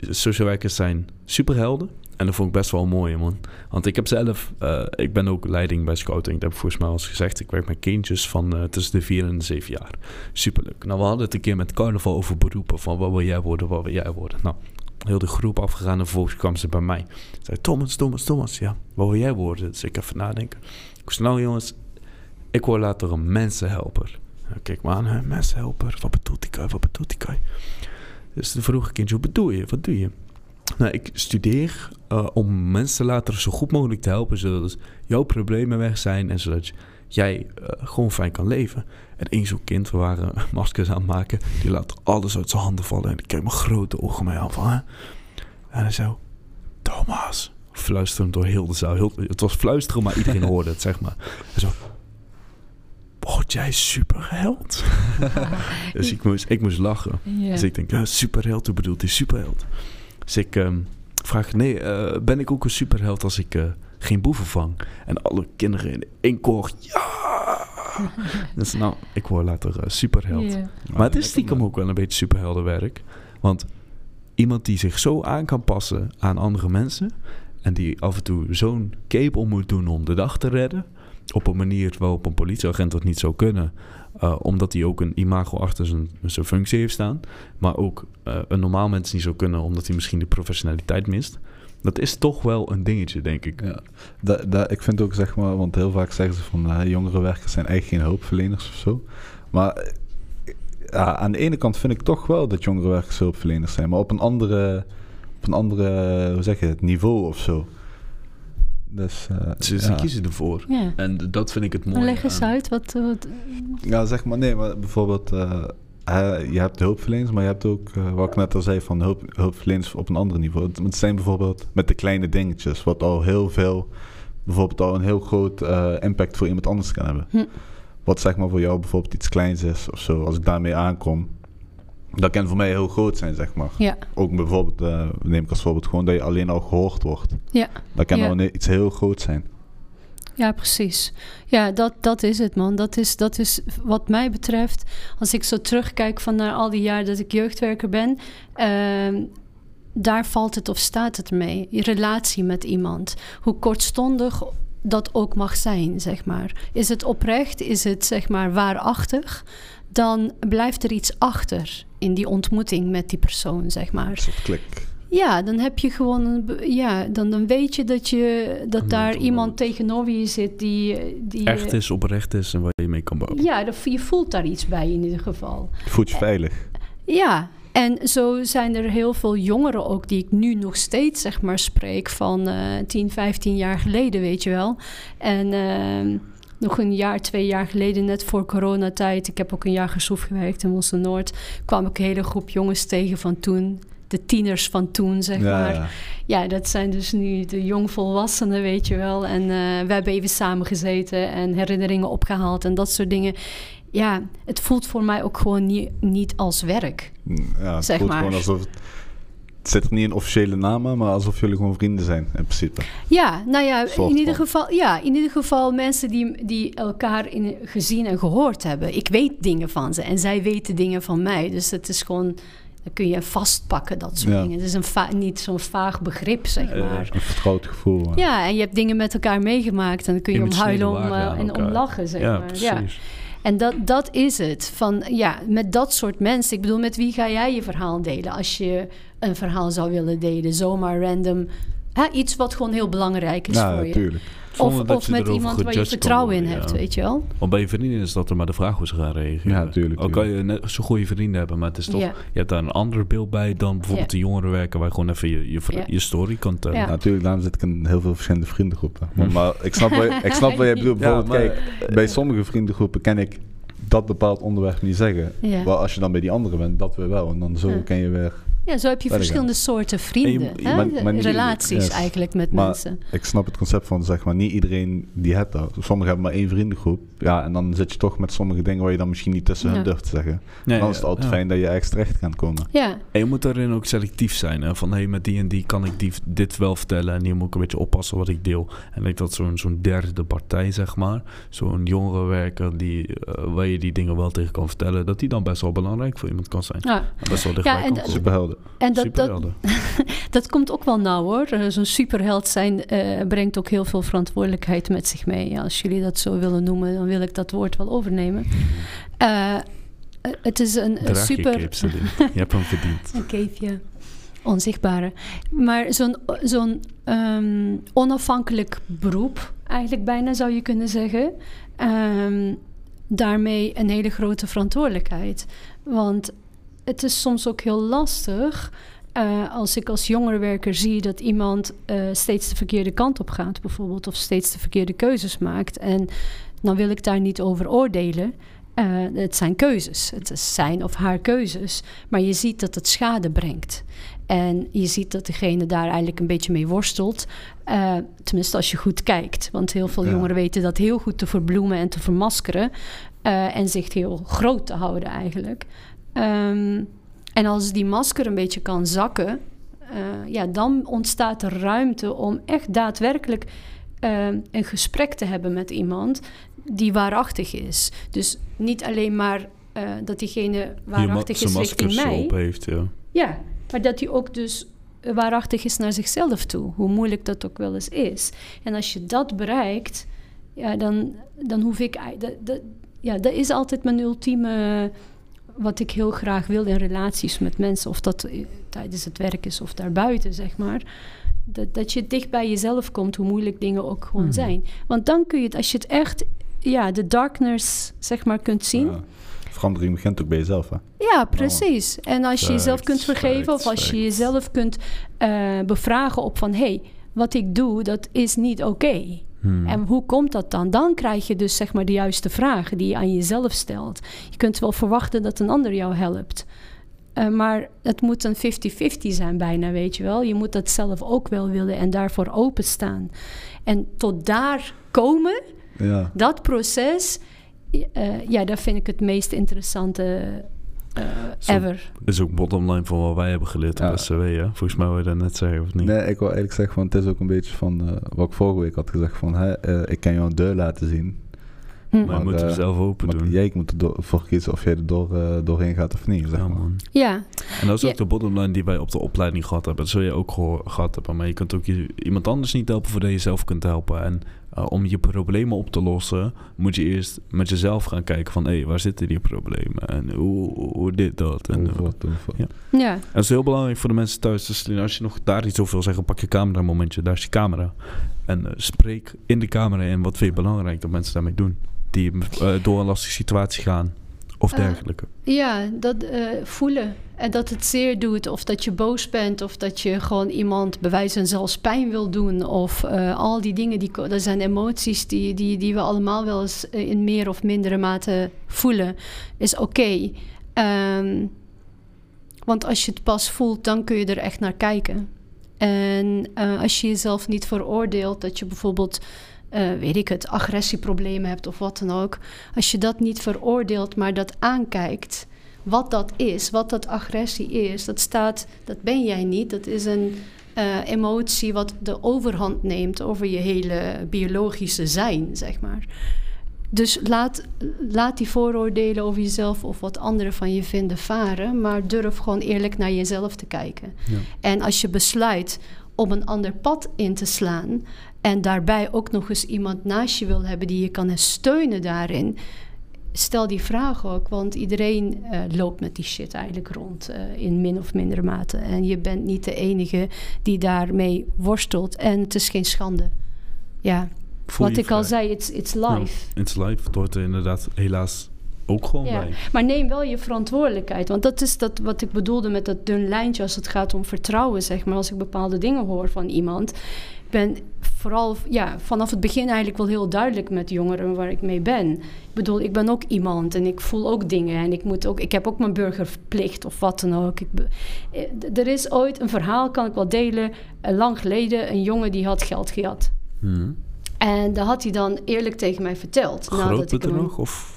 [SPEAKER 1] Social workers zijn superhelden. En dat vond ik best wel mooi, man. Want ik heb zelf... Uh, ik ben ook leiding bij scouting. Dat heb ik volgens mij al eens gezegd. Ik werk met kindjes van uh, tussen de 4 en de 7 jaar. Superleuk. Nou, we hadden het een keer met carnaval over beroepen. Van wat wil jij worden, wat wil jij worden? Nou, heel de groep afgegaan en vervolgens kwam ze bij mij. Zei, Thomas, Thomas, Thomas, ja, wat wil jij worden? Dus ik even nadenken. Ik zei, nou jongens, ik word later een mensenhelper. Kijk maar aan, hè, mensenhelper, wat bedoelt die Wat bedoelt die Dus de vroeg kindje, wat bedoel je? Wat doe je? Nou, ik studeer uh, om mensen later zo goed mogelijk te helpen, zodat jouw problemen weg zijn en zodat jij uh, gewoon fijn kan leven. En één zo'n kind, we waren maskers aan het maken, die laat alles uit zijn handen vallen en die kijkt me grote ogen mee aan van, hè? En hij zei, Thomas, fluisterend door heel de zaal. Heel, het was fluisteren, maar iedereen hoorde het, zeg maar. En zo, word jij superheld? dus ik moest, ik moest lachen. Dus ik denk, ja, superheld, hoe bedoelt hij superheld? Dus ik um, vraag, nee, uh, ben ik ook een superheld als ik uh, geen boeven vang? En alle kinderen in één koor, ja! dus nou, ik word later uh, superheld. Yeah. Maar het is stiekem ook wel een beetje superheldenwerk. Want iemand die zich zo aan kan passen aan andere mensen... en die af en toe zo'n cape om moet doen om de dag te redden op een manier waarop een politieagent dat niet zou kunnen. Uh, omdat hij ook een imago achter zijn, functie heeft staan. Maar ook uh, een normaal mens niet zou kunnen, omdat hij misschien de professionaliteit mist. Dat is toch wel een dingetje, denk ik.
[SPEAKER 2] Ja, ik vind ook, zeg maar, want heel vaak zeggen ze van uh, jongere werkers zijn eigenlijk geen hulpverleners of zo. Maar aan de ene kant vind ik toch wel dat jongere werkers hulpverleners zijn, maar op een andere, op een andere hoe zeg je het, niveau of zo. Dus, uh,
[SPEAKER 1] ze, ze kiezen ervoor. Ja. En dat vind ik het mooie.
[SPEAKER 3] Leg eens uit. Wat, wat,
[SPEAKER 2] Ja, zeg maar, nee, maar bijvoorbeeld... Uh, je hebt hulpverleners, maar je hebt ook, uh, wat ik net al zei, van hulp, hulpverleners op een ander niveau. Het zijn bijvoorbeeld met de kleine dingetjes, wat al heel veel, bijvoorbeeld al een heel groot impact voor iemand anders kan hebben. Hm. Wat zeg maar voor jou bijvoorbeeld iets kleins is of zo, als ik daarmee aankom, dat kan voor mij heel groot zijn, zeg maar.
[SPEAKER 3] Ja.
[SPEAKER 2] Ook bijvoorbeeld, uh, neem ik als voorbeeld gewoon dat je alleen al gehoord wordt.
[SPEAKER 3] Ja.
[SPEAKER 2] Dat kan
[SPEAKER 3] ja.
[SPEAKER 2] al iets heel groot zijn.
[SPEAKER 3] Ja, precies. Ja, dat, dat is het, man. Dat is, dat is wat mij betreft, als ik zo terugkijk van naar al die jaren dat ik jeugdwerker ben, uh, daar valt het of staat het mee. Je relatie met iemand. Hoe kortstondig dat ook mag zijn, zeg maar. Is het oprecht? Is het, zeg maar, waarachtig? dan blijft er iets achter in die ontmoeting met die persoon, zeg maar. Een
[SPEAKER 2] soort klik.
[SPEAKER 3] Ja, dan heb je gewoon een, ja, dan, dan weet je dat, je, dat daar iemand tegenover je zit die, die...
[SPEAKER 1] Echt is, oprecht is en waar je mee kan bouwen.
[SPEAKER 3] Ja, je voelt daar iets bij in ieder geval.
[SPEAKER 2] Je voelt je veilig.
[SPEAKER 3] Ja, en zo zijn er heel veel jongeren ook die ik nu nog steeds zeg maar spreek van eh 10, 15 jaar geleden, weet je wel. En ehm, nog een jaar, twee jaar geleden, net voor coronatijd, ik heb ook een jaar gesoef gewerkt in Mossel Noord, kwam ik een hele groep jongens tegen van toen. De tieners van toen, zeg maar.
[SPEAKER 2] ja.
[SPEAKER 3] Ja, dat zijn dus nu de jongvolwassenen, weet je wel. En eh, we hebben even samen gezeten en herinneringen opgehaald en dat soort dingen. Ja, het voelt voor mij ook gewoon niet, niet als werk.
[SPEAKER 2] Ja, het
[SPEAKER 3] Zeg
[SPEAKER 2] voelt
[SPEAKER 3] maar.
[SPEAKER 2] gewoon alsof het... Het zit er niet in officiële namen, maar alsof jullie gewoon vrienden zijn, in principe.
[SPEAKER 3] Ja, nou ja, in ieder, geval, ja in ieder geval mensen die, die elkaar in, gezien en gehoord hebben. Ik weet dingen van ze en zij weten dingen van mij. Dus het is gewoon, dan kun je vastpakken, dat soort
[SPEAKER 2] Ja.
[SPEAKER 3] dingen. Het is een niet zo'n vaag begrip, zeg
[SPEAKER 1] Eh,
[SPEAKER 3] maar.
[SPEAKER 2] Een vertrouwd gevoel. maar-
[SPEAKER 3] Ja, en je hebt dingen met elkaar meegemaakt en dan kun je om huilen om, eh,
[SPEAKER 1] aan
[SPEAKER 3] en om
[SPEAKER 1] elkaar.
[SPEAKER 3] lachen, zeg
[SPEAKER 1] ja,
[SPEAKER 3] maar. Ja.
[SPEAKER 1] precies.
[SPEAKER 3] En dat, dat is het. Van, ja, met dat soort mensen. Ik bedoel, met wie ga jij je verhaal delen? Als je een verhaal zou willen delen. Zomaar random. Hè, iets wat gewoon heel belangrijk is
[SPEAKER 2] Ja,
[SPEAKER 3] voor je.
[SPEAKER 2] natuurlijk.
[SPEAKER 1] Zonder
[SPEAKER 3] Of, of
[SPEAKER 1] je
[SPEAKER 3] met iemand waar je
[SPEAKER 1] kan
[SPEAKER 3] vertrouwen in hebt,
[SPEAKER 1] ja.
[SPEAKER 3] weet je wel?
[SPEAKER 1] Want bij je vriendin is dat er maar de vraag hoe ze gaan reageren.
[SPEAKER 2] Ja, tuurlijk,
[SPEAKER 1] Al kan je net zo goede vrienden hebben, maar het is toch...
[SPEAKER 3] Ja.
[SPEAKER 1] Je hebt daar een ander beeld bij dan bijvoorbeeld
[SPEAKER 3] Ja.
[SPEAKER 1] de jongerenwerken... waar je gewoon even je, je, je story kan tellen.
[SPEAKER 3] Ja.
[SPEAKER 2] Natuurlijk, daarom zit ik in heel veel verschillende vriendengroepen. Maar, maar ik, snap wat, je- ik snap wat jij bedoelt.
[SPEAKER 1] Ja,
[SPEAKER 2] Bijvoorbeeld,
[SPEAKER 1] maar-
[SPEAKER 2] kijk, bij sommige vriendengroepen ken ik dat bepaald onderwerp niet zeggen.
[SPEAKER 3] Ja.
[SPEAKER 2] Maar als je dan bij die andere bent, dat weer wel. En dan zo
[SPEAKER 3] Ja.
[SPEAKER 2] ken je weer...
[SPEAKER 3] ja, zo heb je
[SPEAKER 2] Verder
[SPEAKER 3] verschillende soorten vrienden.
[SPEAKER 1] En je-
[SPEAKER 3] hè?
[SPEAKER 2] maar- maar niet-
[SPEAKER 3] Relaties
[SPEAKER 2] yes.
[SPEAKER 3] eigenlijk met
[SPEAKER 2] Maar
[SPEAKER 3] mensen.
[SPEAKER 2] ik snap het concept van, zeg maar, niet iedereen die heeft dat. Sommigen hebben maar één vriendengroep. Ja, en dan zit je toch met sommige dingen waar je dan misschien niet tussen hun
[SPEAKER 3] Ja.
[SPEAKER 2] durft te zeggen.
[SPEAKER 1] Nee,
[SPEAKER 2] dan is het
[SPEAKER 1] ja,
[SPEAKER 2] altijd
[SPEAKER 1] ja.
[SPEAKER 2] fijn dat je ergens terecht kan komen.
[SPEAKER 3] Ja,
[SPEAKER 1] En je moet daarin ook selectief zijn. Hè? Van, hé, met die en die kan ik die, dit wel vertellen... en hier moet ik een beetje oppassen wat ik deel. En ik dat zo'n zo'n derde partij, zeg maar... zo'n jongerenwerker die, eh, waar je die dingen wel tegen kan vertellen... dat die dan best wel belangrijk voor iemand kan zijn.
[SPEAKER 3] ja.
[SPEAKER 1] En best wel dichtbij
[SPEAKER 3] en
[SPEAKER 1] komen.
[SPEAKER 2] Superhelden.
[SPEAKER 3] En dat, dat, dat komt ook wel nauw hoor. Eh, Zo'n superheld zijn eh, brengt ook heel veel verantwoordelijkheid met zich mee. Ja, als jullie dat zo willen noemen, dan wil ik dat woord wel overnemen. Eh, het is een,
[SPEAKER 1] Draag
[SPEAKER 3] super...
[SPEAKER 1] je cape. Je hebt hem verdiend.
[SPEAKER 3] Een capeje. Onzichtbare. Maar zo'n zo'n ehm, onafhankelijk beroep, eigenlijk bijna zou je kunnen zeggen. Ehm, daarmee een hele grote verantwoordelijkheid. Want het is soms ook heel lastig. eh, als ik als jongerenwerker zie dat iemand eh, steeds de verkeerde kant op gaat, bijvoorbeeld, of steeds de verkeerde keuzes maakt. En dan wil ik daar niet over oordelen. Eh, het zijn keuzes. Het is zijn of haar keuzes. Maar je ziet dat het schade brengt. En je ziet dat degene daar eigenlijk een beetje mee worstelt. Tenminste, als je goed kijkt. Want heel veel
[SPEAKER 2] Ja.
[SPEAKER 3] jongeren weten dat heel goed te verbloemen en te vermaskeren. en zich heel groot te houden eigenlijk. Ehm, en als die masker een beetje kan zakken, eh, ja, dan ontstaat er ruimte om echt daadwerkelijk eh, een gesprek te hebben met iemand die waarachtig is. Dus niet alleen maar eh, dat diegene waarachtig is richting mij.
[SPEAKER 1] op heeft, ja.
[SPEAKER 3] Ja, maar dat hij ook dus waarachtig is naar zichzelf toe. Hoe moeilijk dat ook wel eens is. En als je dat bereikt, ja, dan, dan hoef ik... ei- Dat, dat, ja, dat is altijd mijn ultieme... Wat ik heel graag wil in relaties met mensen. Of dat eh, tijdens het werk is of daarbuiten, zeg maar. Dat, dat je dicht bij jezelf komt, hoe moeilijk dingen ook gewoon
[SPEAKER 1] Mhm.
[SPEAKER 3] zijn. Want dan kun je het, als je het echt... Ja, de darkness, zeg maar, kunt zien...
[SPEAKER 2] Ja. Verandering begint ook bij jezelf, hè?
[SPEAKER 3] Ja, precies. En als je jezelf kunt vergeven of
[SPEAKER 1] facts,
[SPEAKER 3] als je jezelf kunt eh, bevragen op van... hé, hey, wat ik doe, dat is niet oké.
[SPEAKER 1] Hmm.
[SPEAKER 3] En hoe komt dat dan? Dan krijg je dus zeg maar de juiste vragen die je aan jezelf stelt. Je kunt wel verwachten dat een ander jou helpt. Eh, maar het moet een 50-50 zijn bijna, weet je wel. Je moet dat zelf ook wel willen en daarvoor openstaan. En tot daar komen,
[SPEAKER 2] Ja.
[SPEAKER 3] dat proces... eh, ja, dat vind ik het meest interessante eh,
[SPEAKER 1] Zo-
[SPEAKER 3] ever.
[SPEAKER 1] Dat is ook bottomline van wat wij hebben geleerd
[SPEAKER 2] Ja.
[SPEAKER 1] op SCW, hè? Volgens mij wil je dat net zeggen, of niet?
[SPEAKER 2] Nee, ik wil eigenlijk zeggen, van, het is ook een beetje van eh, wat ik vorige week had gezegd. Van, hè, eh, ik kan jou een deur laten zien.
[SPEAKER 3] Hm.
[SPEAKER 1] Maar,
[SPEAKER 2] Maar,
[SPEAKER 1] je moet hem zelf open
[SPEAKER 2] Maar
[SPEAKER 1] doen.
[SPEAKER 2] jij moet ervoor kiezen of jij er door, eh, doorheen gaat of niet. Zeg
[SPEAKER 1] Ja,
[SPEAKER 2] maar.
[SPEAKER 1] man.
[SPEAKER 3] Ja,
[SPEAKER 1] En dat is ook
[SPEAKER 3] Ja.
[SPEAKER 1] de bottomline die wij op de opleiding gehad hebben. Dat zul je ook gehoor- gehad hebben. Maar je kunt ook je, iemand anders niet helpen voordat je jezelf kunt helpen. En eh, om je problemen op te lossen, moet je eerst met jezelf gaan kijken van... hé, waar zitten die problemen? En hoe, hoe dit, dat. En,
[SPEAKER 2] Hoe voort, hoe voort.
[SPEAKER 1] Ja.
[SPEAKER 3] ja.
[SPEAKER 1] En dat is heel belangrijk voor de mensen thuis. Dus als je nog daar iets over wil zeggen, pak je camera een momentje. Daar is je camera. En eh, spreek in de camera in wat vind je belangrijk dat mensen daarmee doen. Die eh, door een lastige situatie gaan. Of
[SPEAKER 3] Eh,
[SPEAKER 1] dergelijke.
[SPEAKER 3] Ja, dat eh, voelen. En dat het zeer doet. Of dat je boos bent. Of dat je gewoon iemand bewijzen en zelfs pijn wil doen. Of eh, al die dingen. Die, dat zijn emoties die, die, die we allemaal wel eens in meer of mindere mate voelen. Is oké. Ehm, want als je het pas voelt, dan kun je er echt naar kijken. En als je jezelf niet veroordeelt dat je bijvoorbeeld, eh, weet ik het, agressieproblemen hebt of wat dan ook. Als je dat niet veroordeelt, maar dat aankijkt, wat dat is, wat dat agressie is, dat staat, dat ben jij niet. Dat is een eh, emotie wat de overhand neemt over je hele biologische zijn, zeg maar. Dus laat, laat die vooroordelen over jezelf of wat anderen van je vinden varen, maar durf gewoon eerlijk naar jezelf te kijken.
[SPEAKER 1] Ja.
[SPEAKER 3] En als je besluit om een ander pad in te slaan en daarbij ook nog eens iemand naast je wil hebben die je kan steunen daarin, stel die vraag ook, want iedereen eh, loopt met die shit eigenlijk rond eh, in min of mindere mate. En je bent niet de enige die daarmee worstelt en het is geen schande. Ja,
[SPEAKER 1] Voel
[SPEAKER 3] wat ik al zei, it's, it's life.
[SPEAKER 1] It's life. Het hoort er inderdaad helaas ook gewoon
[SPEAKER 3] Ja,
[SPEAKER 1] bij.
[SPEAKER 3] maar neem wel je verantwoordelijkheid. Want dat is dat wat ik bedoelde met dat dun lijntje als het gaat om vertrouwen, zeg maar. Als ik bepaalde dingen hoor van iemand. Ik ben vooral ja, vanaf het begin eigenlijk wel heel duidelijk met jongeren waar ik mee ben. Ik bedoel, ik ben ook iemand en ik voel ook dingen. En ik, moet ook, ik heb ook mijn burgerplicht of wat dan ook. Ik, eh, er is ooit een verhaal, kan ik wel delen. eh, lang geleden, een jongen die had geld gehad.
[SPEAKER 1] Mhm.
[SPEAKER 3] En dat had hij dan eerlijk tegen mij verteld.
[SPEAKER 1] Groot
[SPEAKER 3] ik hem-
[SPEAKER 1] bedrag? Of...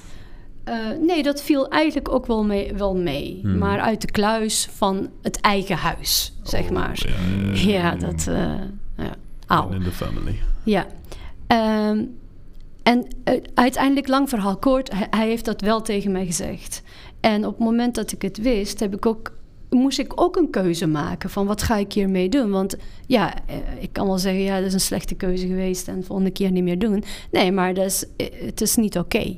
[SPEAKER 3] eh, nee, dat viel eigenlijk ook wel mee. Wel mee.
[SPEAKER 1] Hmm.
[SPEAKER 3] Maar uit de kluis van het eigen huis, zeg
[SPEAKER 1] Oh,
[SPEAKER 3] maar.
[SPEAKER 1] Ja,
[SPEAKER 3] Ja, dat...
[SPEAKER 1] In de family.
[SPEAKER 3] Ja. Ehm, en eh, uiteindelijk, lang verhaal kort, hij, heeft dat wel tegen mij gezegd. En op het moment dat ik het wist, heb ik ook, moest ik ook een keuze maken van wat ga ik hiermee doen. Want ja, eh, ik kan wel zeggen, ja, dat is een slechte keuze geweest en de volgende keer niet meer doen. Nee, maar dat is, eh, het is niet oké.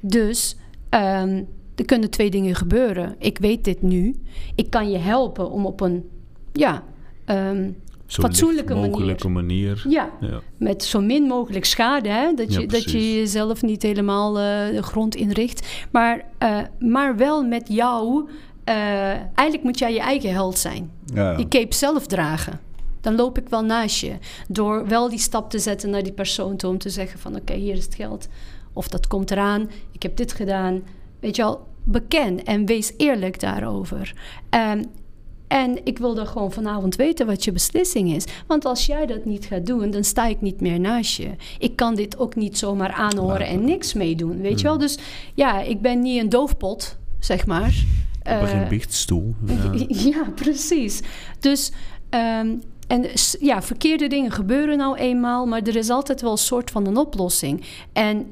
[SPEAKER 3] Dus ehm, er kunnen twee dingen gebeuren. Ik weet dit nu. Ik kan je helpen om op een, ja... ehm,
[SPEAKER 1] Zo
[SPEAKER 3] Fatsoenlijke
[SPEAKER 1] mogelijke manier.
[SPEAKER 3] ja,
[SPEAKER 1] Ja.
[SPEAKER 3] met zo min mogelijk schade. Hè? Dat,
[SPEAKER 1] Ja,
[SPEAKER 3] je, dat je jezelf niet helemaal eh, de grond inricht. Maar, eh, maar wel met jou. eh, eigenlijk moet jij je eigen held zijn.
[SPEAKER 2] Ja,
[SPEAKER 3] Die cape zelf dragen. Dan loop ik wel naast je. Door wel die stap te zetten naar die persoon toe. Om te zeggen van oké, hier is het geld. Of dat komt eraan. Ik heb dit gedaan. Weet je al, beken en wees eerlijk daarover. Ehm, en ik wil dan gewoon vanavond weten wat je beslissing is. Want als jij dat niet gaat doen, dan sta ik niet meer naast je. Ik kan dit ook niet zomaar aanhoren en niks meedoen. Weet je wel? Dus ja, ik ben niet een doofpot, zeg maar.
[SPEAKER 1] Ik ben geen
[SPEAKER 3] Eh,
[SPEAKER 1] biechtstoel. Ja.
[SPEAKER 3] ja, precies. Dus, ehm, en ja, verkeerde dingen gebeuren nou eenmaal, maar er is altijd wel een soort van een oplossing. En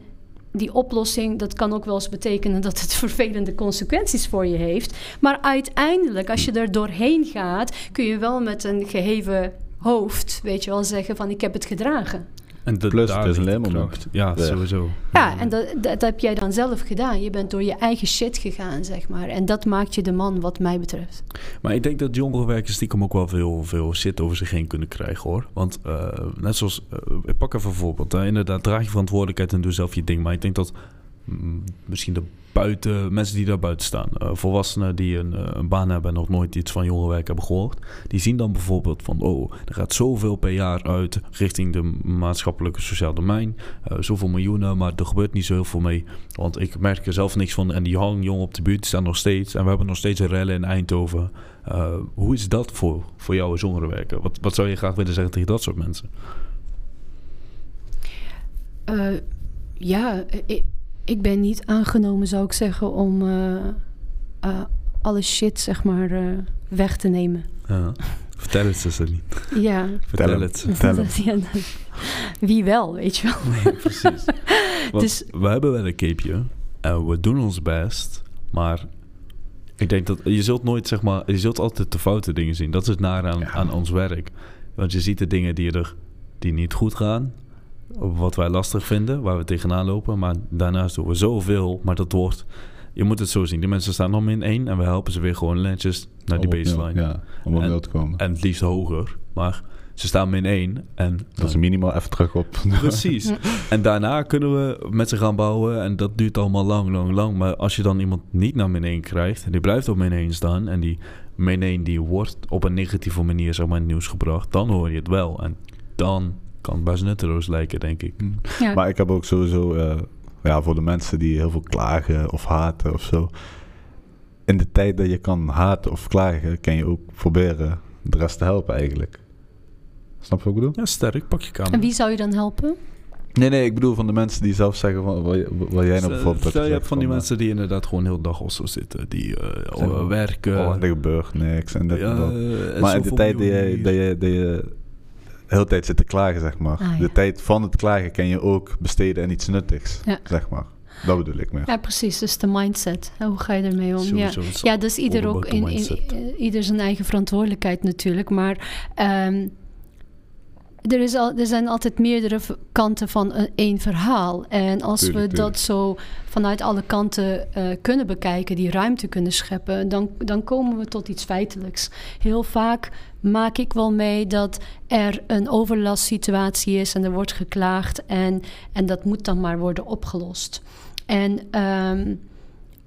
[SPEAKER 3] die oplossing, dat kan ook wel eens betekenen dat het vervelende consequenties voor je heeft. Maar uiteindelijk, als je er doorheen gaat, kun je wel met een geheven hoofd, weet je wel, zeggen van ik heb het gedragen.
[SPEAKER 1] En de,
[SPEAKER 2] Plus, het is.
[SPEAKER 1] Ja,
[SPEAKER 2] weg.
[SPEAKER 1] sowieso.
[SPEAKER 3] Ja, en dat, dat heb jij dan zelf gedaan. Je bent door je eigen shit gegaan, zeg maar. En dat maakt je de man, wat mij betreft.
[SPEAKER 1] Maar ik denk dat jongerenwerkers stiekem ook wel veel, veel shit over zich heen kunnen krijgen hoor. Want eh, net zoals, eh, ik pak even een voorbeeld. hè. Inderdaad, draag je verantwoordelijkheid en doe zelf je ding. Maar ik denk dat misschien de buiten, mensen die daar buiten staan, eh, volwassenen die een, eh, een baan hebben en nog nooit iets van jongerenwerk hebben gehoord, die zien dan bijvoorbeeld van, oh, er gaat zoveel per jaar uit richting de maatschappelijke sociaal domein, eh, zoveel miljoenen, maar er gebeurt niet zo heel veel mee. Want ik merk er zelf niks van en die hangjong op de buurt staan nog steeds en we hebben nog steeds rellen in Eindhoven. Hoe is dat voor, voor jou als jongerenwerker? Wat, wat zou je graag willen zeggen tegen dat soort mensen?
[SPEAKER 3] Ja, ik, ik, ben niet aangenomen, zou ik zeggen, om uh, uh, alle shit, zeg maar, uh, weg te nemen.
[SPEAKER 1] Ja. Vertel het, Cecily.
[SPEAKER 3] Ja.
[SPEAKER 1] Vertel het.
[SPEAKER 2] Vertel het.
[SPEAKER 3] Ja, wie wel, weet je wel.
[SPEAKER 1] Nee, precies. Want
[SPEAKER 3] Dus-
[SPEAKER 1] we hebben wel een capeje en we doen ons best, maar ik denk dat je zult nooit, zeg maar, je zult altijd de foute dingen zien. Dat is het naar aan,
[SPEAKER 2] Ja.
[SPEAKER 1] aan ons werk. Want je ziet de dingen die er die niet goed gaan, wat wij lastig vinden, waar we tegenaan lopen. Maar daarnaast doen we zoveel, maar dat wordt... Je moet het zo zien. Die mensen staan nog min één en we helpen ze weer gewoon netjes naar die baseline.
[SPEAKER 2] Ja, om op nul te komen.
[SPEAKER 1] En het liefst hoger. Maar ze staan min 1. En
[SPEAKER 2] Dat is minimaal even terug op.
[SPEAKER 1] Precies. En daarna kunnen we met ze gaan bouwen. En dat duurt allemaal lang, lang, lang. Maar als je dan iemand niet naar min 1 krijgt... en die blijft op min 1 staan... en die min 1 die wordt op een negatieve manier zeg maar, in het nieuws gebracht... dan hoor je het wel. En dan kan best nutteloos lijken, denk ik.
[SPEAKER 3] Ja.
[SPEAKER 2] Maar ik heb ook sowieso, eh, ja, voor de mensen die heel veel klagen of haten of zo. In de tijd dat je kan haten of klagen, kan je ook proberen de rest te helpen eigenlijk. Snap je wat ik bedoel?
[SPEAKER 1] Ja, sterk. Pak je kamer.
[SPEAKER 3] En wie zou je dan helpen?
[SPEAKER 2] Nee, nee, ik bedoel van de mensen die zelf zeggen van wat, jij nou bijvoorbeeld hebt
[SPEAKER 1] Stel, je hebt van die
[SPEAKER 2] eh,
[SPEAKER 1] mensen die inderdaad gewoon heel dag of zo zitten. Die eh,
[SPEAKER 2] Zeg maar,
[SPEAKER 1] werken.
[SPEAKER 2] Oh, er gebeurt niks en dit en
[SPEAKER 1] Ja,
[SPEAKER 2] dat.
[SPEAKER 1] en
[SPEAKER 2] Maar in de tijd dat je, dat, je, dat je de hele tijd zit te klagen, zeg maar.
[SPEAKER 3] Ah, ja.
[SPEAKER 2] De tijd van het klagen kan je ook besteden aan iets nuttigs,
[SPEAKER 3] Ja.
[SPEAKER 2] zeg maar. Dat bedoel ik meer.
[SPEAKER 3] Ja, precies. Dus de mindset. Hoe ga je ermee om? Ja.
[SPEAKER 1] Sowieso,
[SPEAKER 3] Ja, dus ieder ook in, in, ieder zijn eigen verantwoordelijkheid natuurlijk. Maar ehm, er, is al, er zijn altijd meerdere kanten van een, één verhaal. En als
[SPEAKER 2] Tuurlijk,
[SPEAKER 3] we dat zo vanuit alle kanten eh, kunnen bekijken, die ruimte kunnen scheppen, dan, dan komen we tot iets feitelijks. Heel vaak maak ik wel mee dat er een overlastsituatie is en er wordt geklaagd en, en dat moet dan maar worden opgelost. En ehm,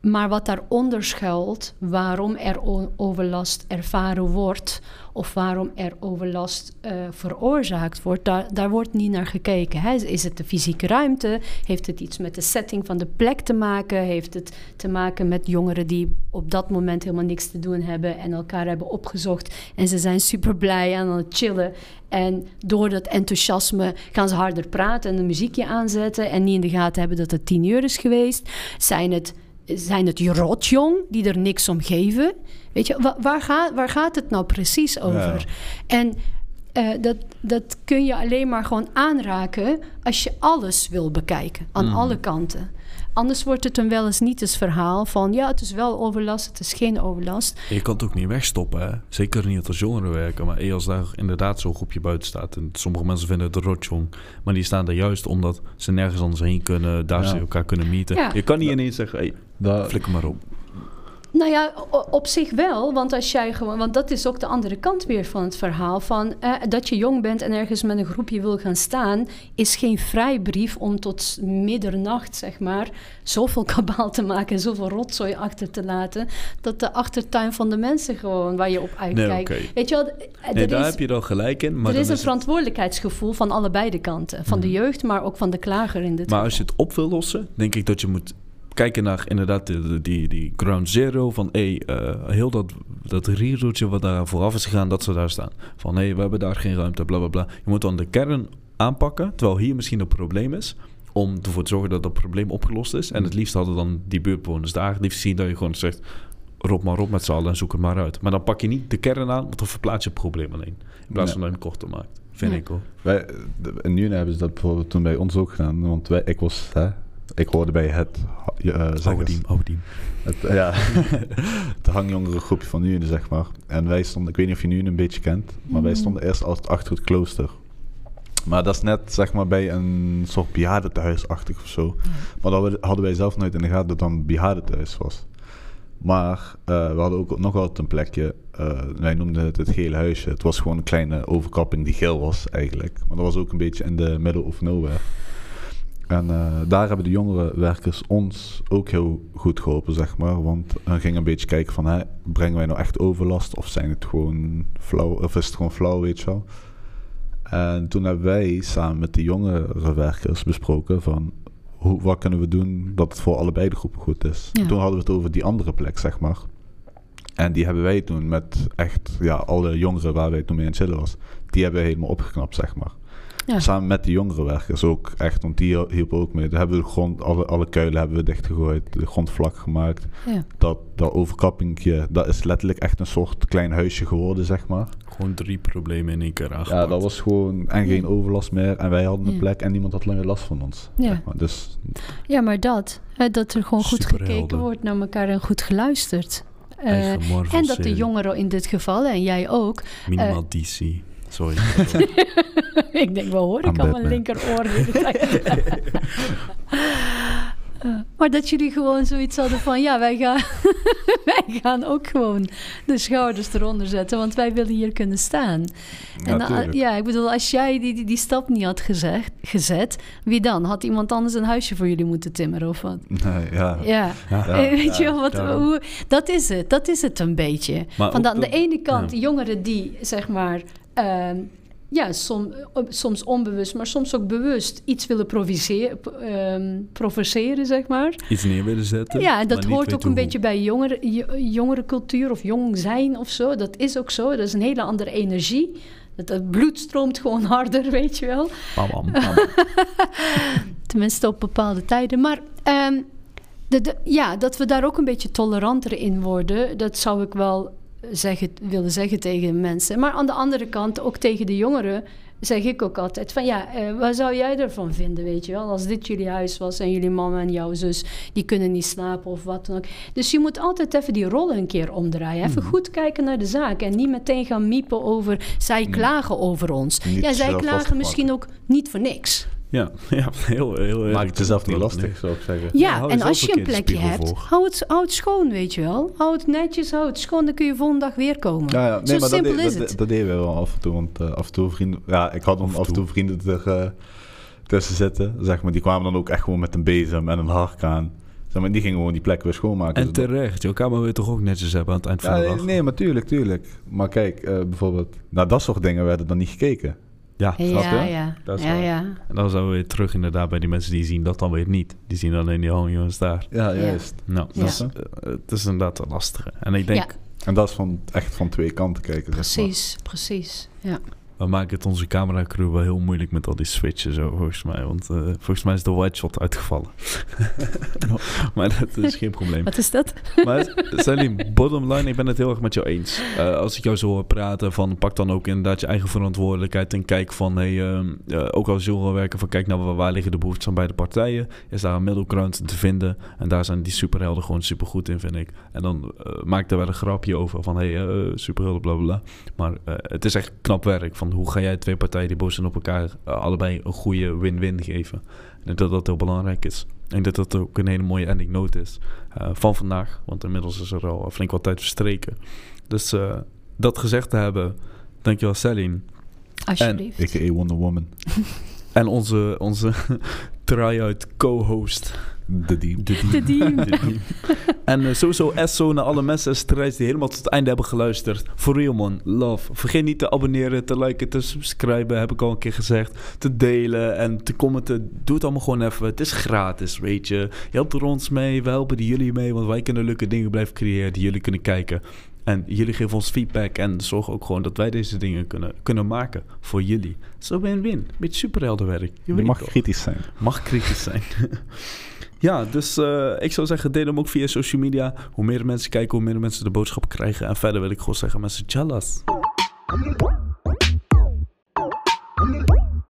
[SPEAKER 3] maar wat daaronder schuilt, waarom er overlast ervaren wordt of waarom er overlast eh, veroorzaakt wordt, daar, wordt niet naar gekeken. Is het de fysieke ruimte? Heeft het iets met de setting van de plek te maken? Heeft het te maken met jongeren die op dat moment helemaal niks te doen hebben en elkaar hebben opgezocht en ze zijn super blij aan het chillen? En door dat enthousiasme gaan ze harder praten en een muziekje aanzetten en niet in de gaten hebben dat het tien uur is geweest? Zijn het zijn het die rotjong die er niks om geven? Weet je, wa- waar, gaat, waar gaat het nou precies over? En eh, dat, dat kun je alleen maar gewoon aanraken als je alles wil bekijken, aan
[SPEAKER 1] Mhm.
[SPEAKER 3] alle kanten. Anders wordt het een wel eens niet eens verhaal van ja, het is wel overlast, het is geen overlast.
[SPEAKER 1] Je kan het ook niet wegstoppen, hè? Zeker niet als jongeren werken. Maar als daar inderdaad zo'n groepje buiten staat... en sommige mensen vinden het een rotjong... maar die staan daar juist omdat ze nergens anders heen kunnen... daar
[SPEAKER 2] Ja.
[SPEAKER 1] ze elkaar kunnen meeten.
[SPEAKER 3] Ja.
[SPEAKER 1] Je kan niet ineens zeggen, hey, flikker maar op.
[SPEAKER 3] Nou ja, op zich wel, want als jij gewoon, want dat is ook de andere kant weer van het verhaal van eh, dat je jong bent en ergens met een groepje wil gaan staan, is geen vrijbrief om tot middernacht zeg maar zoveel kabaal te maken en zoveel rotzooi achter te laten dat de achtertuin van de mensen gewoon waar je op uitkijkt.
[SPEAKER 1] Nee.
[SPEAKER 3] Weet je wel,
[SPEAKER 1] Nee, daar
[SPEAKER 3] is,
[SPEAKER 1] heb je dan gelijk in. Maar
[SPEAKER 3] er is een verantwoordelijkheidsgevoel van allebei de kanten, van de
[SPEAKER 1] Mhm.
[SPEAKER 3] jeugd, maar ook van de klager in dit
[SPEAKER 1] Maar
[SPEAKER 3] geval.
[SPEAKER 1] als je het op wil lossen, denk ik dat je moet kijken naar inderdaad de- de- die, die ground zero. Van hé, eh, heel dat, dat riedeltje wat daar vooraf is gegaan, dat ze daar staan. Van hé, we hebben daar geen ruimte, bla bla bla. Je moet dan de kern aanpakken, terwijl hier misschien een probleem is. Om ervoor te zorgen dat dat probleem opgelost is. En het liefst hadden dan die buurtbewoners daar het liefst zien dat je gewoon zegt... Rob maar op met z'n allen en zoek het maar uit. Maar dan pak je niet de kern aan, want dan verplaats je het probleem alleen. In plaats van dat je het korter maakt. Vind
[SPEAKER 3] Ja.
[SPEAKER 1] ik hoor.
[SPEAKER 2] wij, in Nune hebben ze dat bijvoorbeeld toen bij ons ook gedaan. Want wij, ik was, hè, ik hoorde bij het, uh,
[SPEAKER 1] Oude team, oude team.
[SPEAKER 2] het, ja, het hangjongere groepje van Nune, zeg maar. En wij stonden, ik weet niet of je Nune een beetje kent, maar wij
[SPEAKER 3] Mhm.
[SPEAKER 2] stonden eerst altijd achter het klooster. Maar dat is net, zeg maar, bij een soort bejaardentehuisachtig of zo. Maar dat hadden wij zelf nooit in de gaten dat een bejaardentehuis was. Maar eh, we hadden ook nog altijd een plekje, eh, wij noemden het het gele huisje. Het was gewoon een kleine overkapping die geel was eigenlijk. Maar dat was ook een beetje in de middle of nowhere. En eh, daar hebben de jongere werkers ons ook heel goed geholpen, zeg maar. Want hun gingen een beetje kijken van, hè, brengen wij nou echt overlast? Of zijn het gewoon flauw, of is het gewoon flauw, weet je wel? En toen hebben wij samen met de jongere werkers besproken van... Hoe, wat kunnen we doen dat het voor allebei de groepen goed is?
[SPEAKER 3] Ja.
[SPEAKER 2] Toen hadden we het over die andere plek, zeg maar. En die hebben wij toen met echt, ja, alle jongeren waar wij toen mee aan het chillen was... Die hebben we helemaal opgeknapt, zeg maar.
[SPEAKER 3] Ja.
[SPEAKER 2] Samen met de jongere werkers ook echt, want die hielpen ook mee. Daar hebben we de grond, alle, alle kuilen hebben we dichtgegooid, de grond vlak gemaakt.
[SPEAKER 3] Ja.
[SPEAKER 2] Dat, dat overkappingje, dat is letterlijk echt een soort klein huisje geworden, zeg maar.
[SPEAKER 1] Gewoon drie problemen in één keer aangepakt.
[SPEAKER 2] Ja, dat was gewoon, en geen overlast meer. En wij hadden een
[SPEAKER 3] Ja.
[SPEAKER 2] plek en niemand had langer last van ons.
[SPEAKER 3] Ja.
[SPEAKER 2] zeg maar. Dus
[SPEAKER 3] Ja, maar dat. Hè, dat er gewoon goed gekeken wordt naar elkaar en goed geluisterd. Eh,
[SPEAKER 1] Marvel
[SPEAKER 3] en dat de jongeren in dit geval, en jij ook.
[SPEAKER 1] Minimaal DC. Sorry.
[SPEAKER 3] ik denk, wel hoor ik al mijn linkeroor. de. Uh, maar dat jullie gewoon zoiets hadden van... ja, wij gaan, wij gaan ook gewoon de schouders eronder zetten... want wij willen hier kunnen staan. En uh, ja, ik bedoel, als jij die, die, die stap niet had gezegd, gezet... wie dan? Had iemand anders een huisje voor jullie moeten timmeren of wat?
[SPEAKER 2] Nee, ja.
[SPEAKER 3] Ja, ja. weet je wel, wat, hoe, dat is het. Dat is het een beetje. Maar van aan de ene kant, jongeren die, zeg maar... Uh, ja, som, soms onbewust, maar soms ook bewust iets willen um, provoceren, zeg maar.
[SPEAKER 1] Iets neer willen zetten.
[SPEAKER 3] Ja, en dat hoort ook een beetje bij jongere, cultuur of jong zijn of zo. Dat is ook zo. Dat is een hele andere energie. Het bloed stroomt gewoon harder, weet je wel.
[SPEAKER 1] Bam, bam, bam.
[SPEAKER 3] Tenminste op bepaalde tijden. Maar um, de, ja, dat we daar ook een beetje toleranter in worden, dat zou ik wel zeggen, willen zeggen tegen mensen. Maar aan de andere kant, ook tegen de jongeren, zeg ik ook altijd van ja, uh, wat zou jij ervan vinden, weet je wel? Als dit jullie huis was en jullie mama en jouw zus, die kunnen niet slapen of wat dan ook. Dus je moet altijd even die rollen een keer omdraaien. Even mhm. goed kijken naar de zaak en niet meteen gaan miepen over, zij klagen over ons. ja, zij klagen misschien ook niet voor niks.
[SPEAKER 1] Ja, ja heel, heel
[SPEAKER 2] Maak het jezelf niet lastig, zou ik zeggen.
[SPEAKER 3] Ja, en als je een plekje hebt, hou het, hou het schoon, weet je wel. Hou het netjes, hou het schoon, dan kun je volgende dag weer komen. Ja, ja. Nee, Zo simpel dat, is
[SPEAKER 2] dat, het. Dat, deden we wel af en toe, want uh, af en toe vrienden... Ja, ik had dan af en toe vrienden er, uh, tussen zitten, zeg maar. Die kwamen dan ook echt gewoon met een bezem en een harkaan. Zeg maar, die gingen gewoon die plek weer schoonmaken.
[SPEAKER 1] En terecht, jouw kamer wil toch ook netjes hebben aan het eind van de dag?
[SPEAKER 2] Nee, maar tuurlijk, tuurlijk. Maar kijk, uh, bijvoorbeeld, naar dat soort dingen werden dan niet gekeken.
[SPEAKER 1] Ja,
[SPEAKER 3] ja, ja.
[SPEAKER 1] Dat
[SPEAKER 3] is ja, ja.
[SPEAKER 1] En dan zijn we weer terug inderdaad bij die mensen die zien dat dan weer niet. Die zien alleen die home jongens daar.
[SPEAKER 2] Ja, juist.
[SPEAKER 1] Nou, ja. Dat is, uh, het is inderdaad lastig. En ik denk...
[SPEAKER 2] En dat is van, echt van twee kanten kijken.
[SPEAKER 3] Precies, precies. Ja
[SPEAKER 1] we maken het onze cameracrew wel heel moeilijk met al die switches, zo, volgens mij. Want uh, volgens mij is de white shot uitgevallen. maar dat is geen probleem.
[SPEAKER 3] Wat is dat?
[SPEAKER 1] maar Salim, bottom line, ik ben het heel erg met jou eens. Uh, als ik jou zo hoor praten, van pak dan ook inderdaad je eigen verantwoordelijkheid en kijk van, hey, uh, ook als werken van kijk nou, waar, waar liggen de behoeftes van beide partijen? Is daar een middelground te vinden? En daar zijn die superhelden gewoon supergoed in, vind ik. En dan maak er wel een grapje over van, hey, superhelden, bla bla. Maar het is echt knap werk van hoe ga jij twee partijen die boos zijn op elkaar uh, allebei een goede win-win geven. Ik denk dat dat heel belangrijk is. En dat dat ook een hele mooie ending note is uh, van vandaag. Want inmiddels is er al flink wat tijd verstreken. Dus uh, dat gezegd te hebben, dankjewel Celine.
[SPEAKER 3] Alsjeblieft.
[SPEAKER 2] En, a.k.a. Wonder Woman.
[SPEAKER 1] en onze, onze try-out co-host
[SPEAKER 2] de Diem.
[SPEAKER 3] De Diem.
[SPEAKER 1] en uh, sowieso SO naar alle mensen strijders die helemaal tot het einde hebben geluisterd. For real man, love. Vergeet niet te abonneren, te liken, te subscriben, heb ik al een keer gezegd. Te delen en te commenten. Doe het allemaal gewoon even. Het is gratis, weet je. Je helpt er ons mee, we helpen jullie mee, want wij kunnen leuke dingen blijven creëren die jullie kunnen kijken. En jullie geven ons feedback en zorgen ook gewoon dat wij deze dingen kunnen, kunnen maken voor jullie. Zo win-win. Beetje superheldenwerk.
[SPEAKER 2] Je, je mag kritisch zijn.
[SPEAKER 1] Mag kritisch zijn. Ja, dus uh, ik zou zeggen, deel hem ook via social media. Hoe meer mensen kijken, hoe meer mensen de boodschap krijgen. En verder wil ik gewoon zeggen, mensen, jealous.